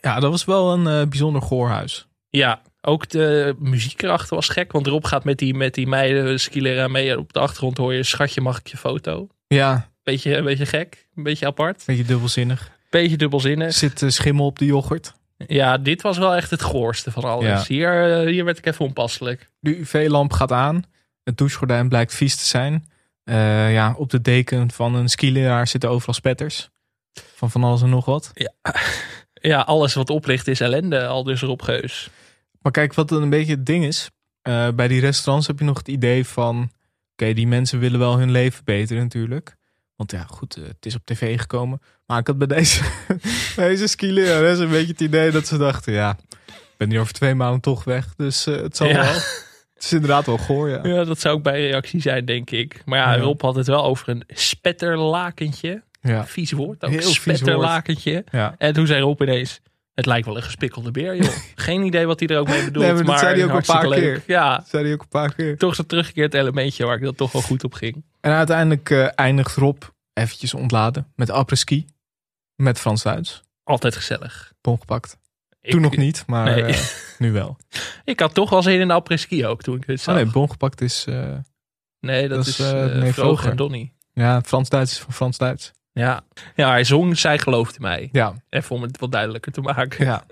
ja, dat was wel een eh, bijzonder goorhuis. Ja, ook de muziek erachter was gek. Want Rob gaat met die, met die meiden skileraar mee. Op de achtergrond hoor je, schatje mag ik je foto? Ja, Beetje, een beetje gek, een beetje apart. beetje dubbelzinnig. Beetje dubbelzinnig. Zit eh, schimmel op de yoghurt. Ja, dit was wel echt het goorste van alles. Ja. Hier, eh, hier werd ik even onpasselijk. De UV-lamp gaat aan. Het douchegordijn blijkt vies te zijn. Eh, ja, op de deken van een skileraar zitten overal spetters. Van van alles en nog wat. Ja, alles wat oplicht is ellende, al dus Rob Geus. Maar kijk, wat dan een beetje het ding is. bij die restaurants heb je nog het idee van... Oké, die mensen willen wel hun leven beter natuurlijk. Want ja, goed, eh, het is op tv gekomen. Maar ik had bij deze, deze skilerares een beetje het idee dat ze dachten... Ja, ik ben hier over twee maanden toch weg. Dus eh, het zal Ja. wel. Het is inderdaad wel goor, ja. Ja, dat zou ook bij reactie zijn, denk ik. Maar ja, Ja. Rob had het wel over een spetterlakentje. ja. Vies woord ook, Heel spetterlakentje. ja. En toen zei Rob ineens... Het lijkt wel een gespikkelde beer, joh. Geen idee wat hij er ook mee bedoelt. Nee, maar dat zei hij ook een paar leuk. Ja, Dat zei hij ook een paar keer. toch zo'n teruggekeerd elementje waar ik dat toch wel goed op ging. En uiteindelijk eh, eindigt Rob eventjes ontladen met après-ski. Met Frans-Duits. Altijd gezellig. Bon gepakt. Ik- Toen nog niet, maar Nee. eh, nu wel. Ik had toch wel zin in de après-ski ook toen ik het Oh zag. nee, bon gepakt is... eh, nee, dat, dat is nee, Vroger en Donnie. ja, Frans-Duits is van Frans-Duits. Ja. ja, hij zong, zij geloofde mij. Ja, Even om het wat duidelijker te maken. ja.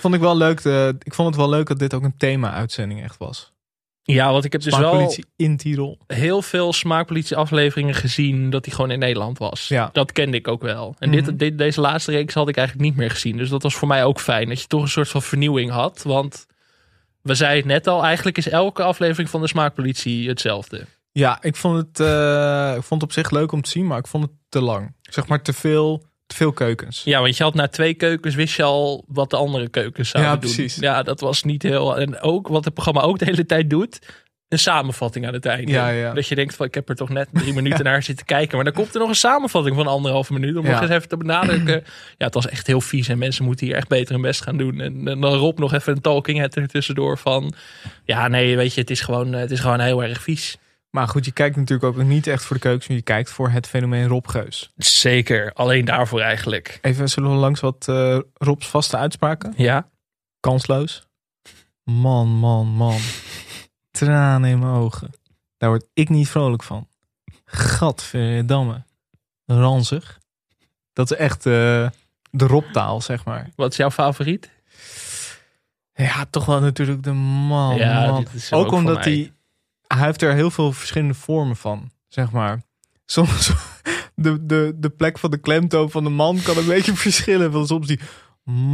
Vond ik wel leuk. De, ik vond het wel leuk dat dit ook een thema-uitzending echt was. Ja, want ik heb dus wel in Tirol. heel veel smaakpolitie afleveringen gezien dat hij gewoon in Nederland was. Ja. Dat kende ik ook wel. En Mhm. dit, dit, deze laatste reeks had ik eigenlijk niet meer gezien. Dus dat was voor mij ook fijn. Dat je toch een soort van vernieuwing had. Want we zeiden het net al, eigenlijk is elke aflevering van de smaakpolitie hetzelfde. Ja, ik vond, het, eh, ik vond het op zich leuk om te zien, maar ik vond het te lang. Zeg maar te veel, veel keukens. Ja, want je had na twee keukens wist je al wat de andere keukens zouden Ja, doen. precies. Ja, dat was niet heel... En ook wat het programma ook de hele tijd doet... Een samenvatting aan het einde. Ja, ja. Dat je denkt van ik heb er toch net drie minuten naar zitten kijken. Maar dan komt er nog een samenvatting van anderhalve minuut. Om nog eens even te benadrukken. Ja, het was echt heel vies. En mensen moeten hier echt beter hun best gaan doen. En, en dan Rob nog even een talking head er tussendoor van... Ja, nee, weet je, het is gewoon, eh, het is gewoon heel erg vies. Maar goed, je kijkt natuurlijk ook niet echt voor de keukens, maar je kijkt voor het fenomeen Rob Geus. Zeker, alleen daarvoor eigenlijk. Even zullen we langs wat eh, Rob's vaste uitspraken? Ja, Kansloos. Man, man, man. Tranen in mijn ogen. Daar word ik niet vrolijk van. Gadverdamme. Ranzig. Dat is echt eh, de Robtaal, zeg maar. wat is jouw favoriet? Ja, toch wel natuurlijk de man. Ja, man. ook, omdat hij... Hij heeft er heel veel verschillende vormen van, zeg maar. Soms de, de, de plek van de klemtoon van de man kan een beetje verschillen. Want soms die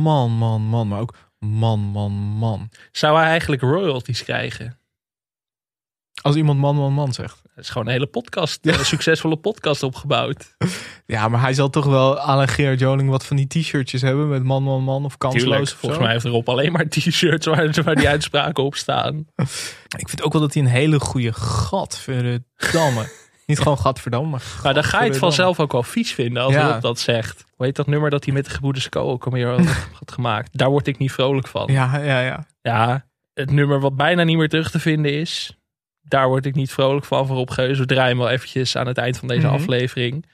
man, man, man. Maar ook man, man, man. Zou hij eigenlijk royalties krijgen? Als iemand man, man, man zegt. Het is gewoon een hele podcast, een succesvolle podcast opgebouwd. Ja, maar hij zal toch wel aan een Gerard Joling wat van die t-shirtjes hebben met man, man, man of kansloos. Tuurlijk, of volgens mij heeft Rob alleen maar t-shirts waar, waar die uitspraken op staan. Ik vind ook wel dat hij een hele goede gadverdamme. Niet gewoon gadverdamme, maar Maar dan ga je het vanzelf ook wel vies vinden als Ja. Rob dat zegt. Hoe heet dat nummer dat hij met de gebroeders Co ook alweer had gemaakt? Daar word ik niet vrolijk van. Ja, ja, ja. Ja, het nummer wat bijna niet meer terug te vinden is. Daar word ik niet vrolijk van voor Geus. We draaien wel eventjes aan het eind van deze Mhm. aflevering.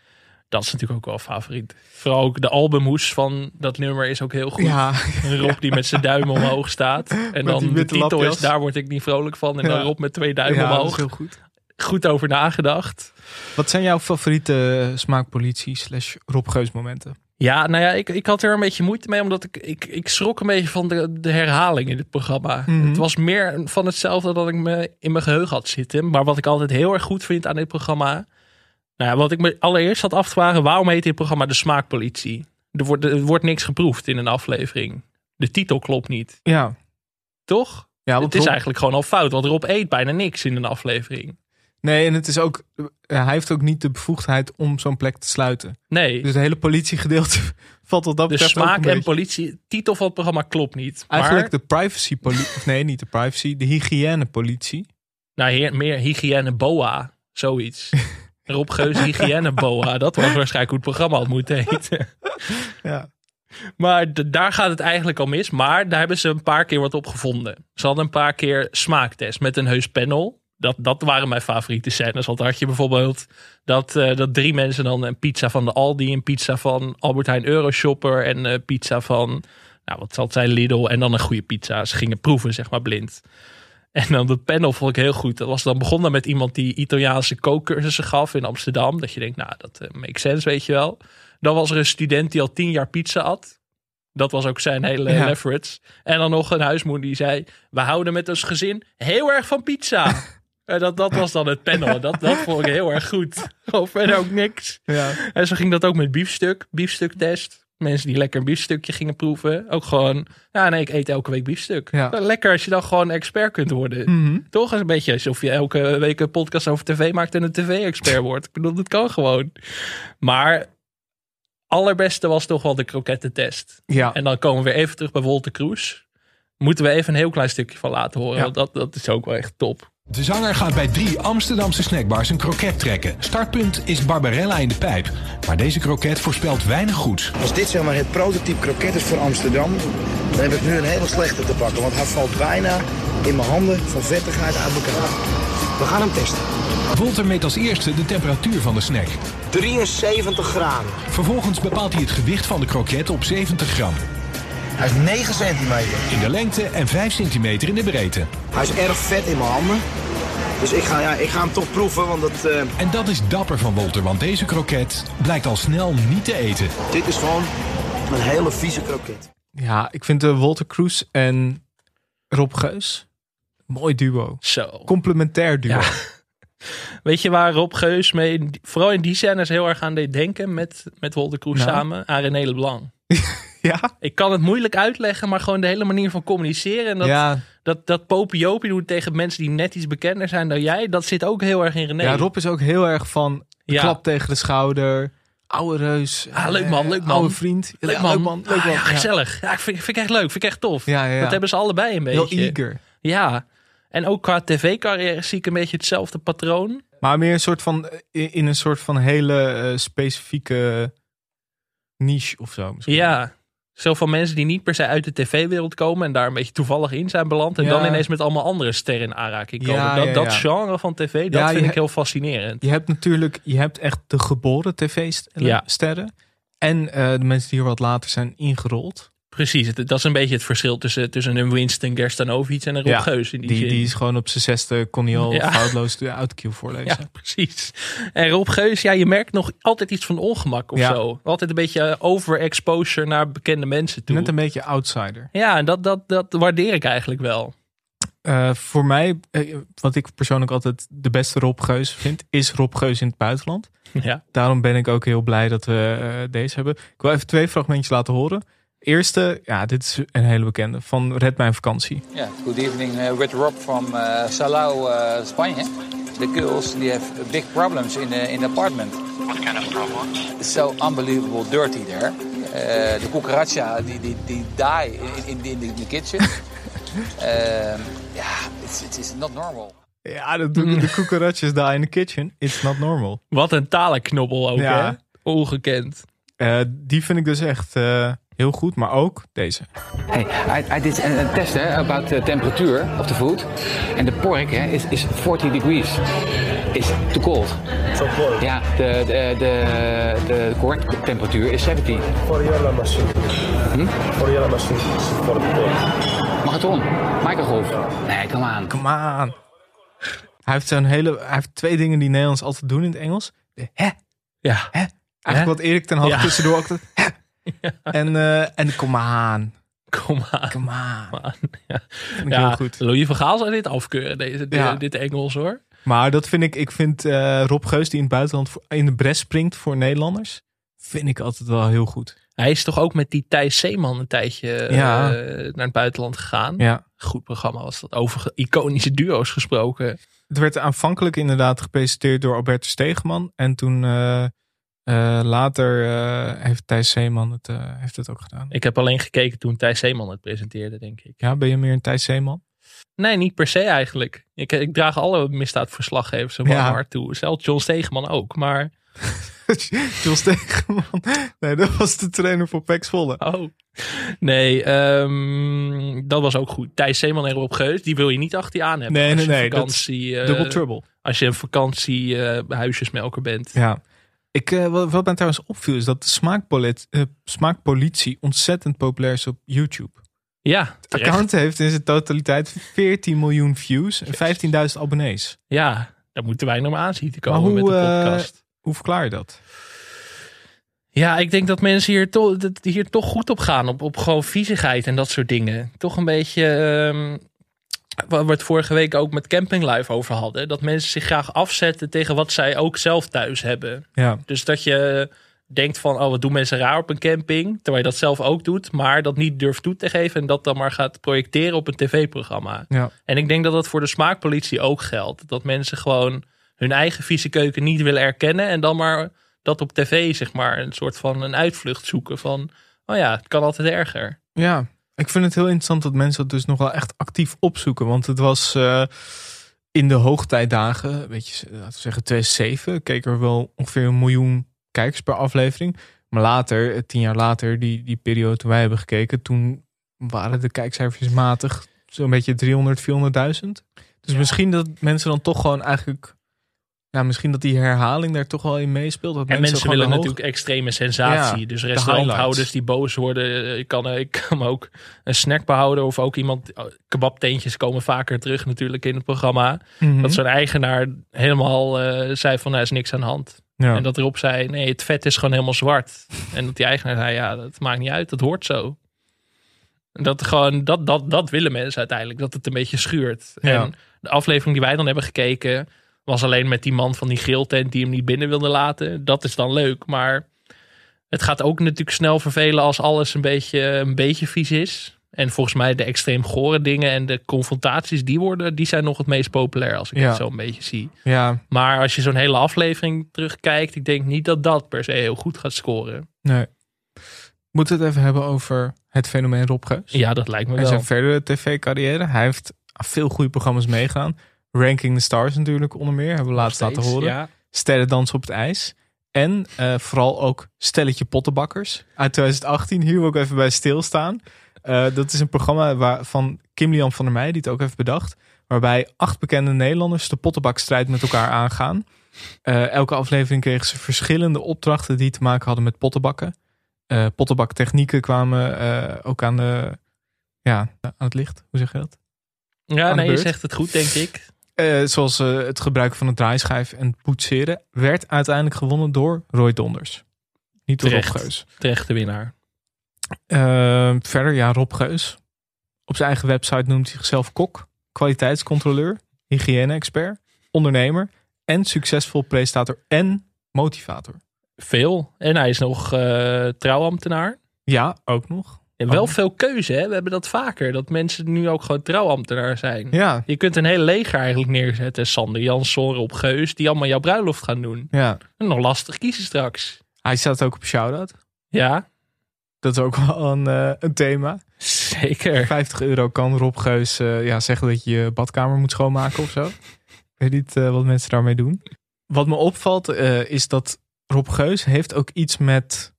Dat is natuurlijk ook wel favoriet. Vooral ook de albumhoes van dat nummer is ook heel goed. Ja, Een Rob die met zijn duim omhoog staat. En dan de titel lapjas. is Daar word ik niet vrolijk van. En dan. Rob met twee duimen ja omhoog. heel goed. Goed over nagedacht. Wat zijn jouw favoriete smaakpolitie slash Rob Geus momenten? Ja, nou ja, ik, ik had er een beetje moeite mee. Omdat ik, ik, ik schrok een beetje van de, de herhaling in dit programma. Mhm. Het was meer van hetzelfde dat ik me in mijn geheugen had zitten. Maar wat ik altijd heel erg goed vind aan dit programma. Nou ja, wat ik me allereerst had af te vragen. Waarom heet dit programma de smaakpolitie? Er wordt, er wordt niks geproefd in een aflevering. De titel klopt niet. Ja, Toch? ja het is Rob- eigenlijk gewoon al fout. Want Rob eet bijna niks in een aflevering. Nee, en het is ook, hij heeft ook niet de bevoegdheid om zo'n plek te sluiten. Nee. Dus het hele politiegedeelte valt wat dat de smaak en politie. Titel van het programma klopt niet. Eigenlijk maar, de privacy politie, nee niet de privacy, de hygiëne politie. nou, heer- meer hygiëne boa. Zoiets. Rob Geus hygiëne boa. Dat was waarschijnlijk hoe het programma had moeten heten. Ja. Maar daar gaat het eigenlijk al mis. Maar daar hebben ze een paar keer wat op gevonden. Ze hadden een paar keer smaaktest met een heus panel. Dat, dat waren mijn favoriete scènes. Want had je bijvoorbeeld dat, eh, dat drie mensen dan een pizza van de Aldi, een pizza van Albert Heijn Euroshopper en een pizza van, nou wat zal het zijn, Lidl en dan een goede pizza. Ze gingen proeven, zeg maar blind. En dan dat panel vond ik heel goed. Dat was dan begonnen met iemand die Italiaanse kookcursussen gaf in Amsterdam. Dat je denkt, nou dat eh, makes sense, weet je wel. Dan was er een student die al tien jaar pizza at. Dat was ook zijn hele Ja. leverage. En dan nog een huismoeder die zei: We houden met ons gezin heel erg van pizza. en dat, dat was dan het panel. Dat, dat vond ik heel erg goed. Of verder ook niks. Ja. En zo ging dat ook met biefstuk. Biefstuktest. Mensen die lekker een biefstukje gingen proeven. Ook gewoon, ja nee, ik eet elke week biefstuk. Ja. Lekker als je dan gewoon expert kunt worden. Mhm. Toch is een beetje alsof je elke week een podcast over tv maakt en een tv-expert wordt. Ik bedoel, dat kan gewoon. Maar allerbeste was toch wel de krokettentest. Ja. En dan komen we weer even terug bij Wolter Kroes. Moeten we even een heel klein stukje van laten horen. Ja. Want dat, dat is ook wel echt top. De zanger gaat bij drie Amsterdamse snackbars een kroket trekken. Startpunt is Barbarella in de pijp. Maar deze kroket voorspelt weinig goeds. Als dit zeg maar het prototype kroket is voor Amsterdam, dan heb ik nu een hele slechte te pakken. Want hij valt bijna in mijn handen van vettigheid uit elkaar. We gaan hem testen. Wolter meet als eerste de temperatuur van de snack. 73 graden. Vervolgens bepaalt hij het gewicht van de kroket op 70 gram. Hij is 9 centimeter. In de lengte en 5 centimeter in de breedte. Hij is erg vet in mijn handen. Dus ik ga, ja, ik ga hem toch proeven, want dat, eh, En dat is dapper van Wolter, want deze kroket blijkt al snel niet te eten. dit is gewoon een hele vieze kroket. ja, ik vind de Walter Kroes en Rob Geus mooi duo. Zo. Complementair duo. Ja. Weet je waar Rob Geus mee, vooral in die scènes heel erg aan deed denken met, met Wolter Kroes Nou. samen? Aan René Leblanc. Ja? Ik kan het moeilijk uitleggen, maar gewoon de hele manier van communiceren. En dat, Ja, dat, dat popiopie doen tegen mensen die net iets bekender zijn dan jij, dat zit ook heel erg in René. ja, Rob is ook heel erg van Ja. klap tegen de schouder. Oude reus. Ah, leuk man, eh, leuk man. Oude vriend. Leuk man. Leuk man. Leuk Ah, man. gezellig. Ja, ik vind, vind ik echt leuk. Vind ik echt tof. Ja, ja, ja. Dat hebben ze allebei een Heel beetje. eager. Ja. En ook qua tv-carrière zie ik een beetje hetzelfde patroon. Maar meer een soort van, in in een soort van hele eh, specifieke niche of zo. misschien. Ja. Zo van mensen die niet per se uit de tv-wereld komen en daar een beetje toevallig in zijn beland. En Ja. dan ineens met allemaal andere sterren in aanraking komen. Ja, dat ja, dat genre van tv, dat vind ik heel fascinerend. Je hebt natuurlijk, je hebt echt de geboren tv-sterren. En eh, de mensen die er wat later zijn ingerold. Precies, dat is een beetje het verschil tussen, tussen een Winston Gerstanovic en een Rob Ja, Geus. In die, Die, zin. die is gewoon op zijn zesde, kon hij al Ja. foutloos de autocue voorlezen. Ja, precies. En Rob Geus, ja, je merkt nog altijd iets van ongemak of Ja. zo. Altijd een beetje overexposure naar bekende mensen toe. Net een beetje outsider. Ja, en dat, dat, dat waardeer ik eigenlijk wel. Eh, voor mij, eh, wat ik persoonlijk altijd de beste Rob Geus vind, is Rob Geus in het buitenland. Ja. Daarom ben ik ook heel blij dat we eh, deze hebben. Ik wil even twee fragmentjes laten horen. Eerste, ja, dit is een hele bekende. Van Red Mijn Vakantie. Yeah, good evening uh, with Rob from uh, Salau, uh, Spanje. The girls they have big problems in the, in the apartment. What kind of problem? It's so unbelievable dirty there. Uh, the cucaracha die, die, die die in, in, in, the kitchen. um, yeah, it's, not normal. Ja, dat doen de cucarachas daar in the kitchen. It's not normal. Wat een talenknobbel ook, Ja. hè? Ongekend. Eh, die vind ik dus echt eh, heel goed, maar ook deze. Hey, I, I did a, a test eh, about the temperature of the food. And the pork eh, is, is 40 degrees. Is too cold. So cold. Ja, de, de, de, de correct temperatuur is 70. For your machine. Hm? Your machine. For the cold. Marathon. Microgolf. Nee, come on. Come on. Hij heeft, zo'n hele, hij heeft twee dingen die Nederlands altijd doen in het Engels. De hè. Ja. Hè. Eigenlijk wat Erik ten Hag Ja. tussendoor ook. En, eh en kom aan. Kom aan. Kom aan. Ja, ja heel goed. Louis van Gaal zou dit afkeuren, deze, dit, Ja. dit Engels hoor. Maar dat vind ik, ik vind eh, Rob Geus die in het buitenland voor- in de bres springt voor Nederlanders. Vind ik altijd wel heel goed. Hij is toch ook met die Thijs Zeeman een tijdje eh, naar het buitenland gegaan. Ja. Goed programma was dat. Over iconische duo's gesproken. Het werd aanvankelijk inderdaad gepresenteerd door Albertus Stegeman. En toen eh, later eh, heeft Thijs Zeeman het, eh, heeft het ook gedaan. Ik heb alleen gekeken toen Thijs Zeeman het presenteerde, denk ik. Ja, ben je meer een Thijs Zeeman? Nee, niet per se eigenlijk. Ik, ik draag alle misdaadverslaggevers een warm Ja. hart toe. Zelfs John Stegeman ook. Maar John Stegeman. Nee, dat was de trainer voor Pax Volle. Oh. Nee, ehm, dat was ook goed. Thijs Zeeman en Rob Geus, die wil je niet achter je aan hebben. Nee, nee, nee, Vakantie, Double trouble. Als je een vakantie eh, huisjesmelker bent. Ja. Ik, eh, wat, mij trouwens opviel is dat de smaakpolit, eh, smaakpolitie ontzettend populair is op YouTube. Ja, Het account heeft in zijn totaliteit 14 miljoen views en 15.000 abonnees. Ja, daar moeten wij nog maar aan zien te komen met de eh, podcast. hoe verklaar je dat? Ja, ik denk dat mensen hier, toch hier toch goed op gaan. Op, op gewoon viezigheid en dat soort dingen. Toch een beetje... ehm, waar we het vorige week ook met Camping Live over hadden. Dat mensen zich graag afzetten tegen wat zij ook zelf thuis hebben. Ja. Dus dat je denkt van, oh, wat doen mensen raar op een camping? Terwijl je dat zelf ook doet, maar dat niet durft toe te geven. En dat dan maar gaat projecteren op een tv-programma. Ja. En ik denk dat dat voor de smaakpolitie ook geldt. Dat mensen gewoon hun eigen vieze keuken niet willen erkennen. En dan maar dat op tv, zeg maar, een soort van een uitvlucht zoeken van, oh ja, het kan altijd erger. Ja, ik vind het heel interessant dat mensen dat dus nog wel echt actief opzoeken. Want het was eh, in de hoogtijdagen, weet je, laten we zeggen 2007, keek er wel ongeveer een miljoen kijkers per aflevering. Maar later, eh, tien jaar later, die, die periode toen wij hebben gekeken, toen waren de kijkcijfers matig zo'n beetje 300, 400.000. Dus misschien dat mensen dan toch gewoon eigenlijk, ja, misschien dat die herhaling daar toch wel in meespeelt. Dat En mensen willen de hoog- natuurlijk extreme sensatie. Ja, dus de restauranthouders die boos worden. eh, Ik kan, eh, ik kan ook een snack behouden. Of ook iemand. oh, Kebabteentjes komen vaker terug natuurlijk in het programma. Mhm. Dat zo'n eigenaar helemaal eh, zei van, nou is niks aan de hand. Ja. En dat erop zei, nee, het vet is gewoon helemaal zwart. en dat die eigenaar zei, ja, dat maakt niet uit. Dat hoort zo. Dat, gewoon, dat, dat, dat willen mensen uiteindelijk. Dat het een beetje schuurt. Ja. En de aflevering die wij dan hebben gekeken... was alleen met die man van die grilltent... die hem niet binnen wilde laten. Dat is dan leuk. Maar het gaat ook natuurlijk snel vervelen... als alles een beetje, een beetje vies is. En volgens mij de extreem gore dingen... en de confrontaties, die, worden, die zijn nog het meest populair... als ik Ja. het zo een beetje zie. Ja, Maar als je zo'n hele aflevering terugkijkt... ik denk niet dat dat per se heel goed gaat scoren. Nee. Moeten we het even hebben over het fenomeen Rob Geus? Ja, dat lijkt me En wel. zijn verdere tv-carrière. Hij heeft veel goede programma's meegaan. Ranking the Stars natuurlijk onder meer. Hebben we laatst steeds, laten horen. ja. Sterrendans op het ijs. En eh, vooral ook Stelletje Pottenbakkers uit 2018. Hier wil ik even bij stilstaan. Eh, dat is een programma waar, van Kim Lian van der Meij, die het ook heeft bedacht. Waarbij acht bekende Nederlanders de pottenbakstrijd met elkaar aangaan. Eh, elke aflevering kregen ze verschillende opdrachten die te maken hadden met pottenbakken. Pottenbaktechnieken kwamen ook aan, de, ja, aan het licht. Hoe zeg je dat? Ja, nee, je zegt het goed, denk ik. Eh, zoals eh, het gebruik van een draaischijf en poetseren. Werd uiteindelijk gewonnen door Roy Donders. Niet door Rob Terecht. Geus. Terecht de winnaar. Eh, verder, ja, Rob Geus. Op zijn eigen website noemt hij zichzelf kok, kwaliteitscontroleur, hygiëne-expert, ondernemer en succesvol presentator en motivator. Veel. En hij is nog eh, trouwambtenaar. Ja, ook nog. En wel veel keuze, hè? We hebben dat vaker. Dat mensen nu ook gewoon trouwambtenaar zijn. Ja. Je kunt een hele leger eigenlijk neerzetten. Sander Jansson, Rob Geus. Die allemaal jouw bruiloft gaan doen. Ja. En nog lastig kiezen straks. Hij staat ook op Shoutout. Ja, Dat is ook wel een, eh, een thema. zeker. 50 euro kan Rob Geus eh, ja, zeggen dat je je badkamer moet schoonmaken of zo. Ik weet niet eh, wat mensen daarmee doen. Wat me opvalt is dat Rob Geus heeft ook iets met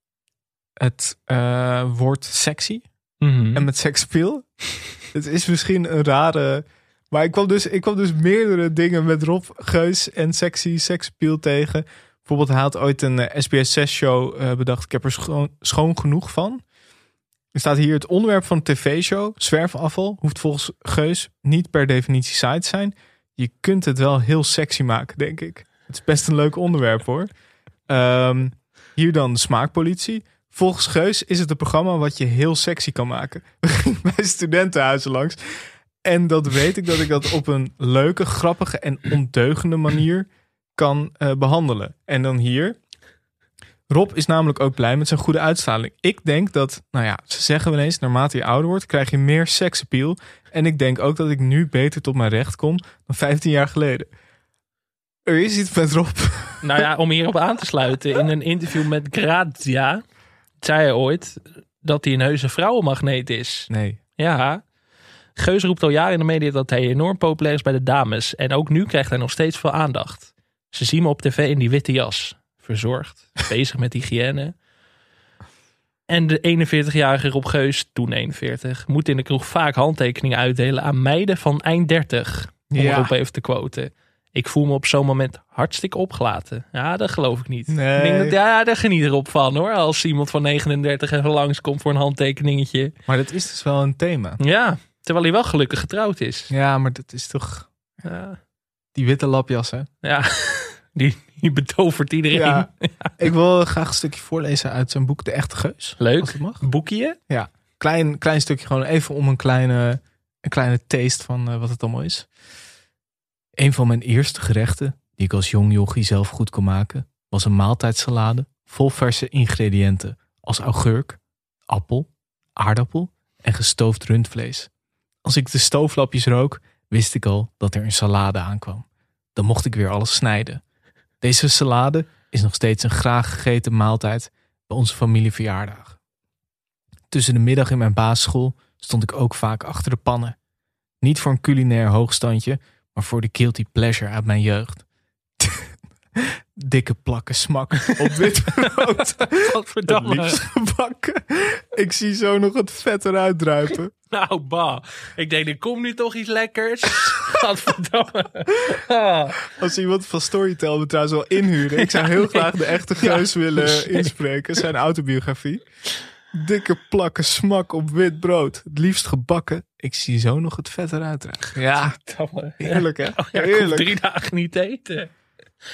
het eh, woord sexy Mhm. en met seksappeal. het is misschien een rare... Maar ik kwam, dus, ik kwam dus meerdere dingen met Rob Geus en sexy seksappeal tegen. Bijvoorbeeld hij had ooit een eh, SBS 6 show eh, bedacht. Ik heb er schoon, schoon genoeg van. Er staat hier het onderwerp van de tv-show, zwerfafval, hoeft volgens Geus niet per definitie saai te zijn. Je kunt het wel heel sexy maken, denk ik. Het is best een leuk onderwerp hoor. Ehm, hier dan de smaakpolitie. Volgens Geus is het een programma wat je heel sexy kan maken. Bij studentenhuizen langs. En dat weet ik dat ik dat op een leuke, grappige en ondeugende manier kan eh, behandelen. En dan hier. Rob is namelijk ook blij met zijn goede uitstraling. Ik denk dat, nou ja, ze zeggen wel eens, naarmate je ouder wordt, krijg je meer seksappeal. En ik denk ook dat ik nu beter tot mijn recht kom dan 15 jaar geleden. Er is iets met Rob. Nou ja, om hierop aan te sluiten. In een interview met Grazia zei hij ooit dat hij een heuse vrouwenmagneet is. Nee. Ja. Geus roept al jaren in de media dat hij enorm populair is bij de dames. En ook nu krijgt hij nog steeds veel aandacht. Ze zien me op tv in die witte jas. Verzorgd, bezig met hygiëne. En de 41-jarige Rob Geus, toen 41, moet in de kroeg vaak handtekeningen uitdelen aan meiden van eind 30. Om Ja. erop even te quoten. Ik voel me op zo'n moment hartstikke opgelaten. Ja, dat geloof ik niet. Nee. Ik denk dat, ja, daar geniet erop van hoor. Als iemand van 39 even langskomt voor een handtekeningetje. Maar dat is dus wel een thema. Ja, terwijl hij wel gelukkig getrouwd is. Ja, maar dat is toch Ja, die witte lapjassen. ja. Die, die betovert iedereen. Ja. Ik wil graag een stukje voorlezen uit zijn boek De Echte Geus. Als Leuk. het mag. Boekje? Ja, klein, klein stukje gewoon even om een kleine, een kleine taste van eh, wat het allemaal is. Een van mijn eerste gerechten, die ik als jong jochie zelf goed kon maken, was een maaltijdsalade vol verse ingrediënten als augurk, appel, aardappel en gestoofd rundvlees. Als ik de stooflapjes rook, wist ik al dat er een salade aankwam. Dan mocht ik weer alles snijden. Deze salade is nog steeds een graag gegeten maaltijd bij onze familieverjaardagen. Tussen de middag in mijn basisschool stond ik ook vaak achter de pannen. Niet voor een culinair hoogstandje, maar voor de guilty pleasure uit mijn jeugd. Dikke plakken smak op wit brood. Liefst gebakken. Ik zie zo nog het vet eruit druipen. Nou, bah. Ik denk, er komt nu toch iets lekkers. Godverdamme. Ah. Als iemand van Storytel me trouwens wel inhuren. Ik zou heel graag de echte geus willen inspreken. Zijn autobiografie. Dikke plakken smak op wit brood. Het liefst gebakken. Ik zie zo nog het vet eruit. Ja, heerlijk hè? Oh, ja, Heerlijk. drie dagen niet te eten.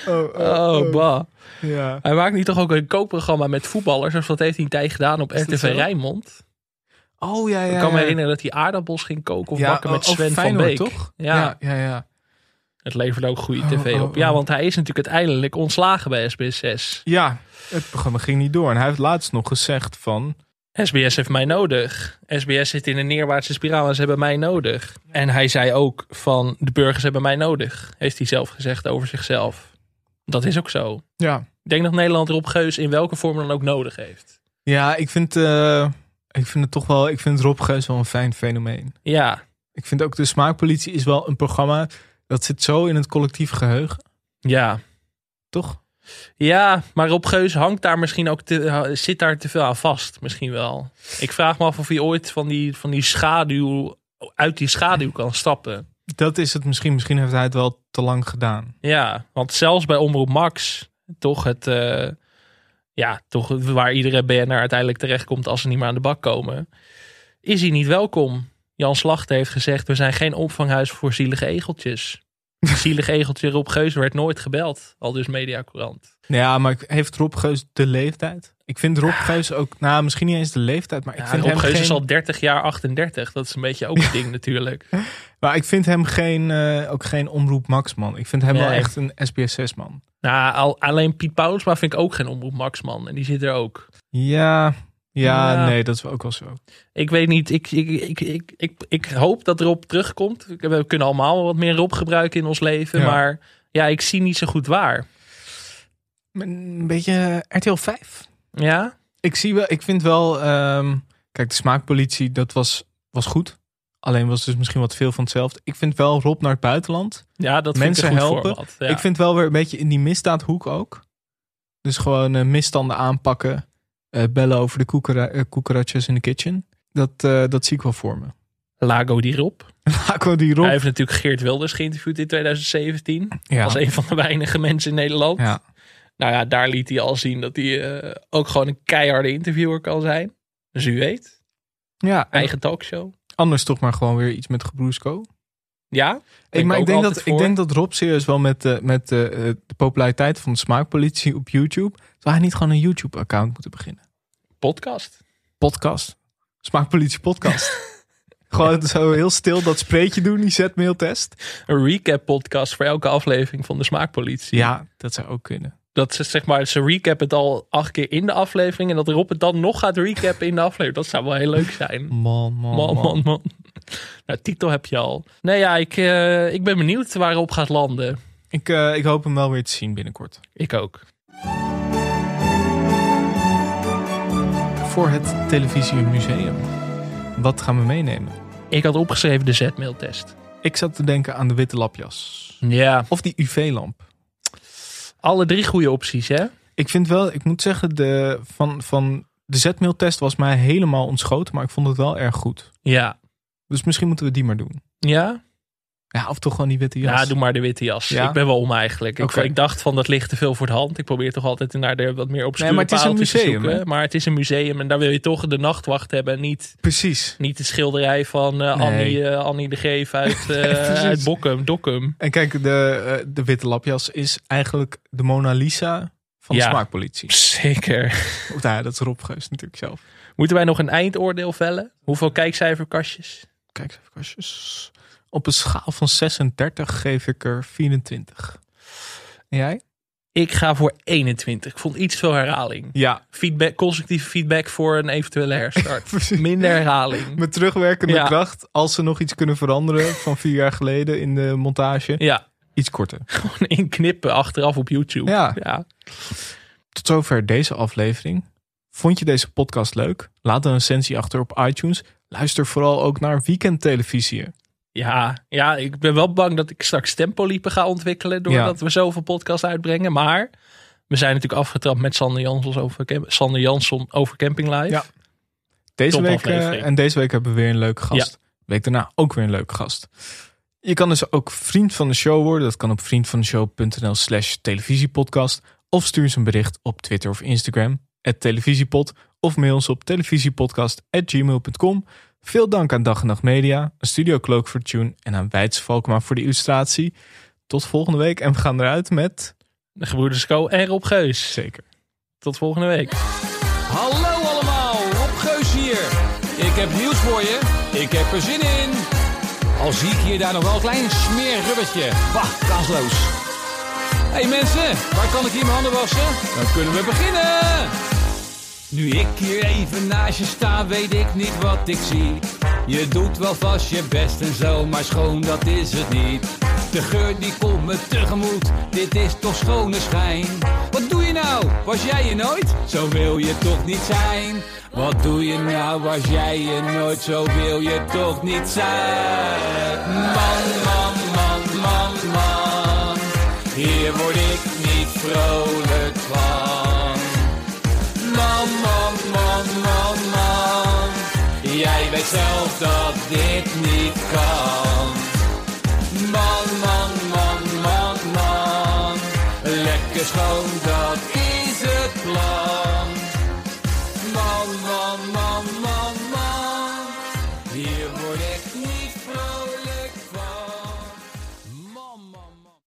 Oh, oh, Oh, bah. Ja. Hij maakt nu toch ook een kookprogramma met voetballers. Of dat heeft hij een tijd gedaan op RTV? Rijnmond. Oh ja, ja. Ik kan me herinneren dat hij aardappels ging koken of Ja, bakken met of Sven van Beek. toch? Ja, Ja, ja, het leverde ook goede Oh, tv oh, op. Ja, oh. want hij is natuurlijk uiteindelijk ontslagen bij SBS 6. Ja, het programma ging niet door. En hij heeft laatst nog gezegd van... SBS heeft mij nodig. SBS zit in een neerwaartse spiraal en ze hebben mij nodig. En hij zei ook van de burgers hebben mij nodig. Heeft hij zelf gezegd over zichzelf. Dat is ook zo. Ja, Ik denk dat Nederland Rob Geus in welke vorm dan ook nodig heeft. ja ik, vind, eh, ik vind het toch wel... Ik vind Rob Geus wel een fijn fenomeen. Ja, Ik vind ook de Smaakpolitie is wel een programma... Dat zit zo in het collectief geheugen. ja. Toch? Ja, maar Rob Geus hangt daar misschien ook te, zit daar te veel aan vast. Misschien wel. Ik vraag me af of hij ooit van die, van die schaduw, uit die schaduw kan stappen. Dat is het misschien. Misschien heeft hij het wel te lang gedaan. Ja, want zelfs bij Omroep Max, toch het, eh, ja, toch waar iedere BNR uiteindelijk terechtkomt als ze niet meer aan de bak komen, is hij niet welkom. Jan Slachter heeft gezegd, we zijn geen opvanghuis voor zielige egeltjes. Zielig egeltje Rob Geus werd nooit gebeld, al dus Mediacourant. Ja, maar heeft Rob Geus de leeftijd? Ik vind Rob Geus ook... Nou, misschien niet eens de leeftijd, maar ik Ja, vind Rob hem Geus geen... is al 30 jaar 38, dat is een beetje ook een ding natuurlijk. Maar ik vind hem geen, eh, ook geen Omroep Max man. Ik vind hem wel echt een SBS 6 man. Nou, al, alleen Piet Paulusma vind ik ook geen omroep Max man. En die zit er ook. Ja, Ja, Ja. nee, dat is ook wel zo. Ik weet niet. Ik, ik, ik, ik, ik, ik hoop dat Rob terugkomt. We kunnen allemaal wat meer Rob gebruiken in ons leven. Ja. Maar ja, ik zie niet zo goed waar. Een beetje RTL 5. Ja? Ik zie wel, ik vind wel, ehm, kijk, de smaakpolitie, dat was, was goed. Alleen was dus misschien wat veel van hetzelfde. Ik vind wel Rob naar het buitenland. Ja, dat vind Mensen ik een goed helpen. format, ja. Ik vind wel weer een beetje in die misdaadhoek ook. Dus gewoon eh, misstanden aanpakken. Eh, bellen over de eh, koekeratjes in de kitchen. Dat, eh, dat zie ik wel voor me. Lago die Rob. Lago die Rob. Hij heeft natuurlijk Geert Wilders geïnterviewd in 2017. Ja. Als een van de weinige mensen in Nederland. Ja. Nou ja, daar liet hij al zien dat hij ook gewoon een keiharde interviewer kan zijn. Dus u weet. Ja, en Eigen talkshow. anders toch maar gewoon weer iets met gebroesko. Ja? Ik, maar ik, denk dat, ik denk dat Rob serieus wel met, eh, met de populariteit van de smaakpolitie op YouTube. Zou hij niet gewoon een YouTube-account moeten beginnen? Podcast. Podcast. Smaakpolitie podcast. gewoon zo heel stil dat spreetje doen, die zetmailtest. Een recap podcast voor elke aflevering van de Smaakpolitie. Ja, dat zou ook kunnen. Dat ze zeg maar, ze recap het al acht keer in de aflevering. En dat Rob het dan nog gaat recappen in de aflevering. Dat zou wel heel leuk zijn. Man, man, Man, man. Nou, titel heb je al. Nee, ja, ik, eh, ik ben benieuwd waar Rob gaat landen. Ik, eh, ik hoop hem wel weer te zien binnenkort. Ik ook. Voor het Televisiemuseum. Wat gaan we meenemen? Ik had opgeschreven de zetmailtest. Ik zat te denken aan de witte lapjas. Ja. Of die UV-lamp. Alle drie goede opties, hè? Ik vind wel, ik moet zeggen, de, van, van de zetmailtest was mij helemaal ontschoten, maar ik vond het wel erg goed. Ja. Dus misschien moeten we die maar doen. Ja? Ja, of toch gewoon die witte jas. Ja, doe maar de witte jas. Ja? Ik ben wel om eigenlijk. Ik, ik dacht van dat ligt te veel voor de hand. Ik probeer toch altijd naar de wat meer obscure Nee, maar het is een museum, zoeken. Maar het is een museum en daar wil je toch de nachtwacht hebben. En niet, Precies. niet de schilderij van eh, Nee. Annie, eh, Annie de Geef uit, precies. uit Bokkum, Dokkum. En kijk, de, de witte lapjas is eigenlijk de Mona Lisa van Ja. de smaakpolitie. Zeker. Of, nou ja, dat is Rob Geus natuurlijk zelf. Moeten wij nog een eindoordeel vellen? Hoeveel kijkcijferkastjes? Kijk eens even kastjes. Op een schaal van 36 geef ik er 24. En jij? Ik ga voor 21. Ik vond iets veel herhaling. Ja. Feedback, constructieve feedback voor een eventuele herstart. Minder herhaling. Met terugwerkende Ja. kracht, als ze nog iets kunnen veranderen van vier jaar geleden in de montage, Ja, iets korter. gewoon inknippen achteraf op YouTube. Ja. ja. Tot zover deze aflevering. Vond je deze podcast leuk? Laat een recensie achter op iTunes. Luister vooral ook naar weekendtelevisie. Ja, ja, ik ben wel bang dat ik straks tempoliepen ga ontwikkelen. Doordat we zoveel podcasts uitbrengen. Maar we zijn natuurlijk afgetrapt met Sander Jansson over, Sander Jansson over Camping Live. Ja. Deze week, eh, en deze week hebben we weer een leuke gast. Ja. Week daarna ook weer een leuke gast. Je kan dus ook vriend van de show worden. Dat kan op vriendvandeshow.nl slash televisiepodcast. Of stuur eens een bericht op Twitter of Instagram. Het televisiepod. Of mail ons op televisiepodcast.gmail.com. Veel dank aan Dag en Nacht Media, Studio Cloak voor de tune en aan Weidse Valkema voor de illustratie. Tot volgende week en we gaan eruit met... De gebroeders Co en Rob Geus. Zeker. Tot volgende week. Hallo allemaal, Rob Geus hier. Ik heb nieuws voor je. Ik heb er zin in. Al zie ik hier daar nog wel een klein smeerrubbertje. Bah, kansloos. Hé hey mensen, waar kan ik hier mijn handen wassen? Dan kunnen we beginnen. Nu ik hier even naast je sta, weet ik niet wat ik zie. Je doet wel vast je best en zo, maar schoon dat is het niet. De geur die komt me tegemoet, dit is toch schone schijn. Wat doe je nou? Was jij je nooit? Zo wil je toch niet zijn? Wat doe je nou? Was jij je nooit? Zo wil je toch niet zijn? Man, man, man, man, man. Hier word ik niet vrolijk dat dit niet kan.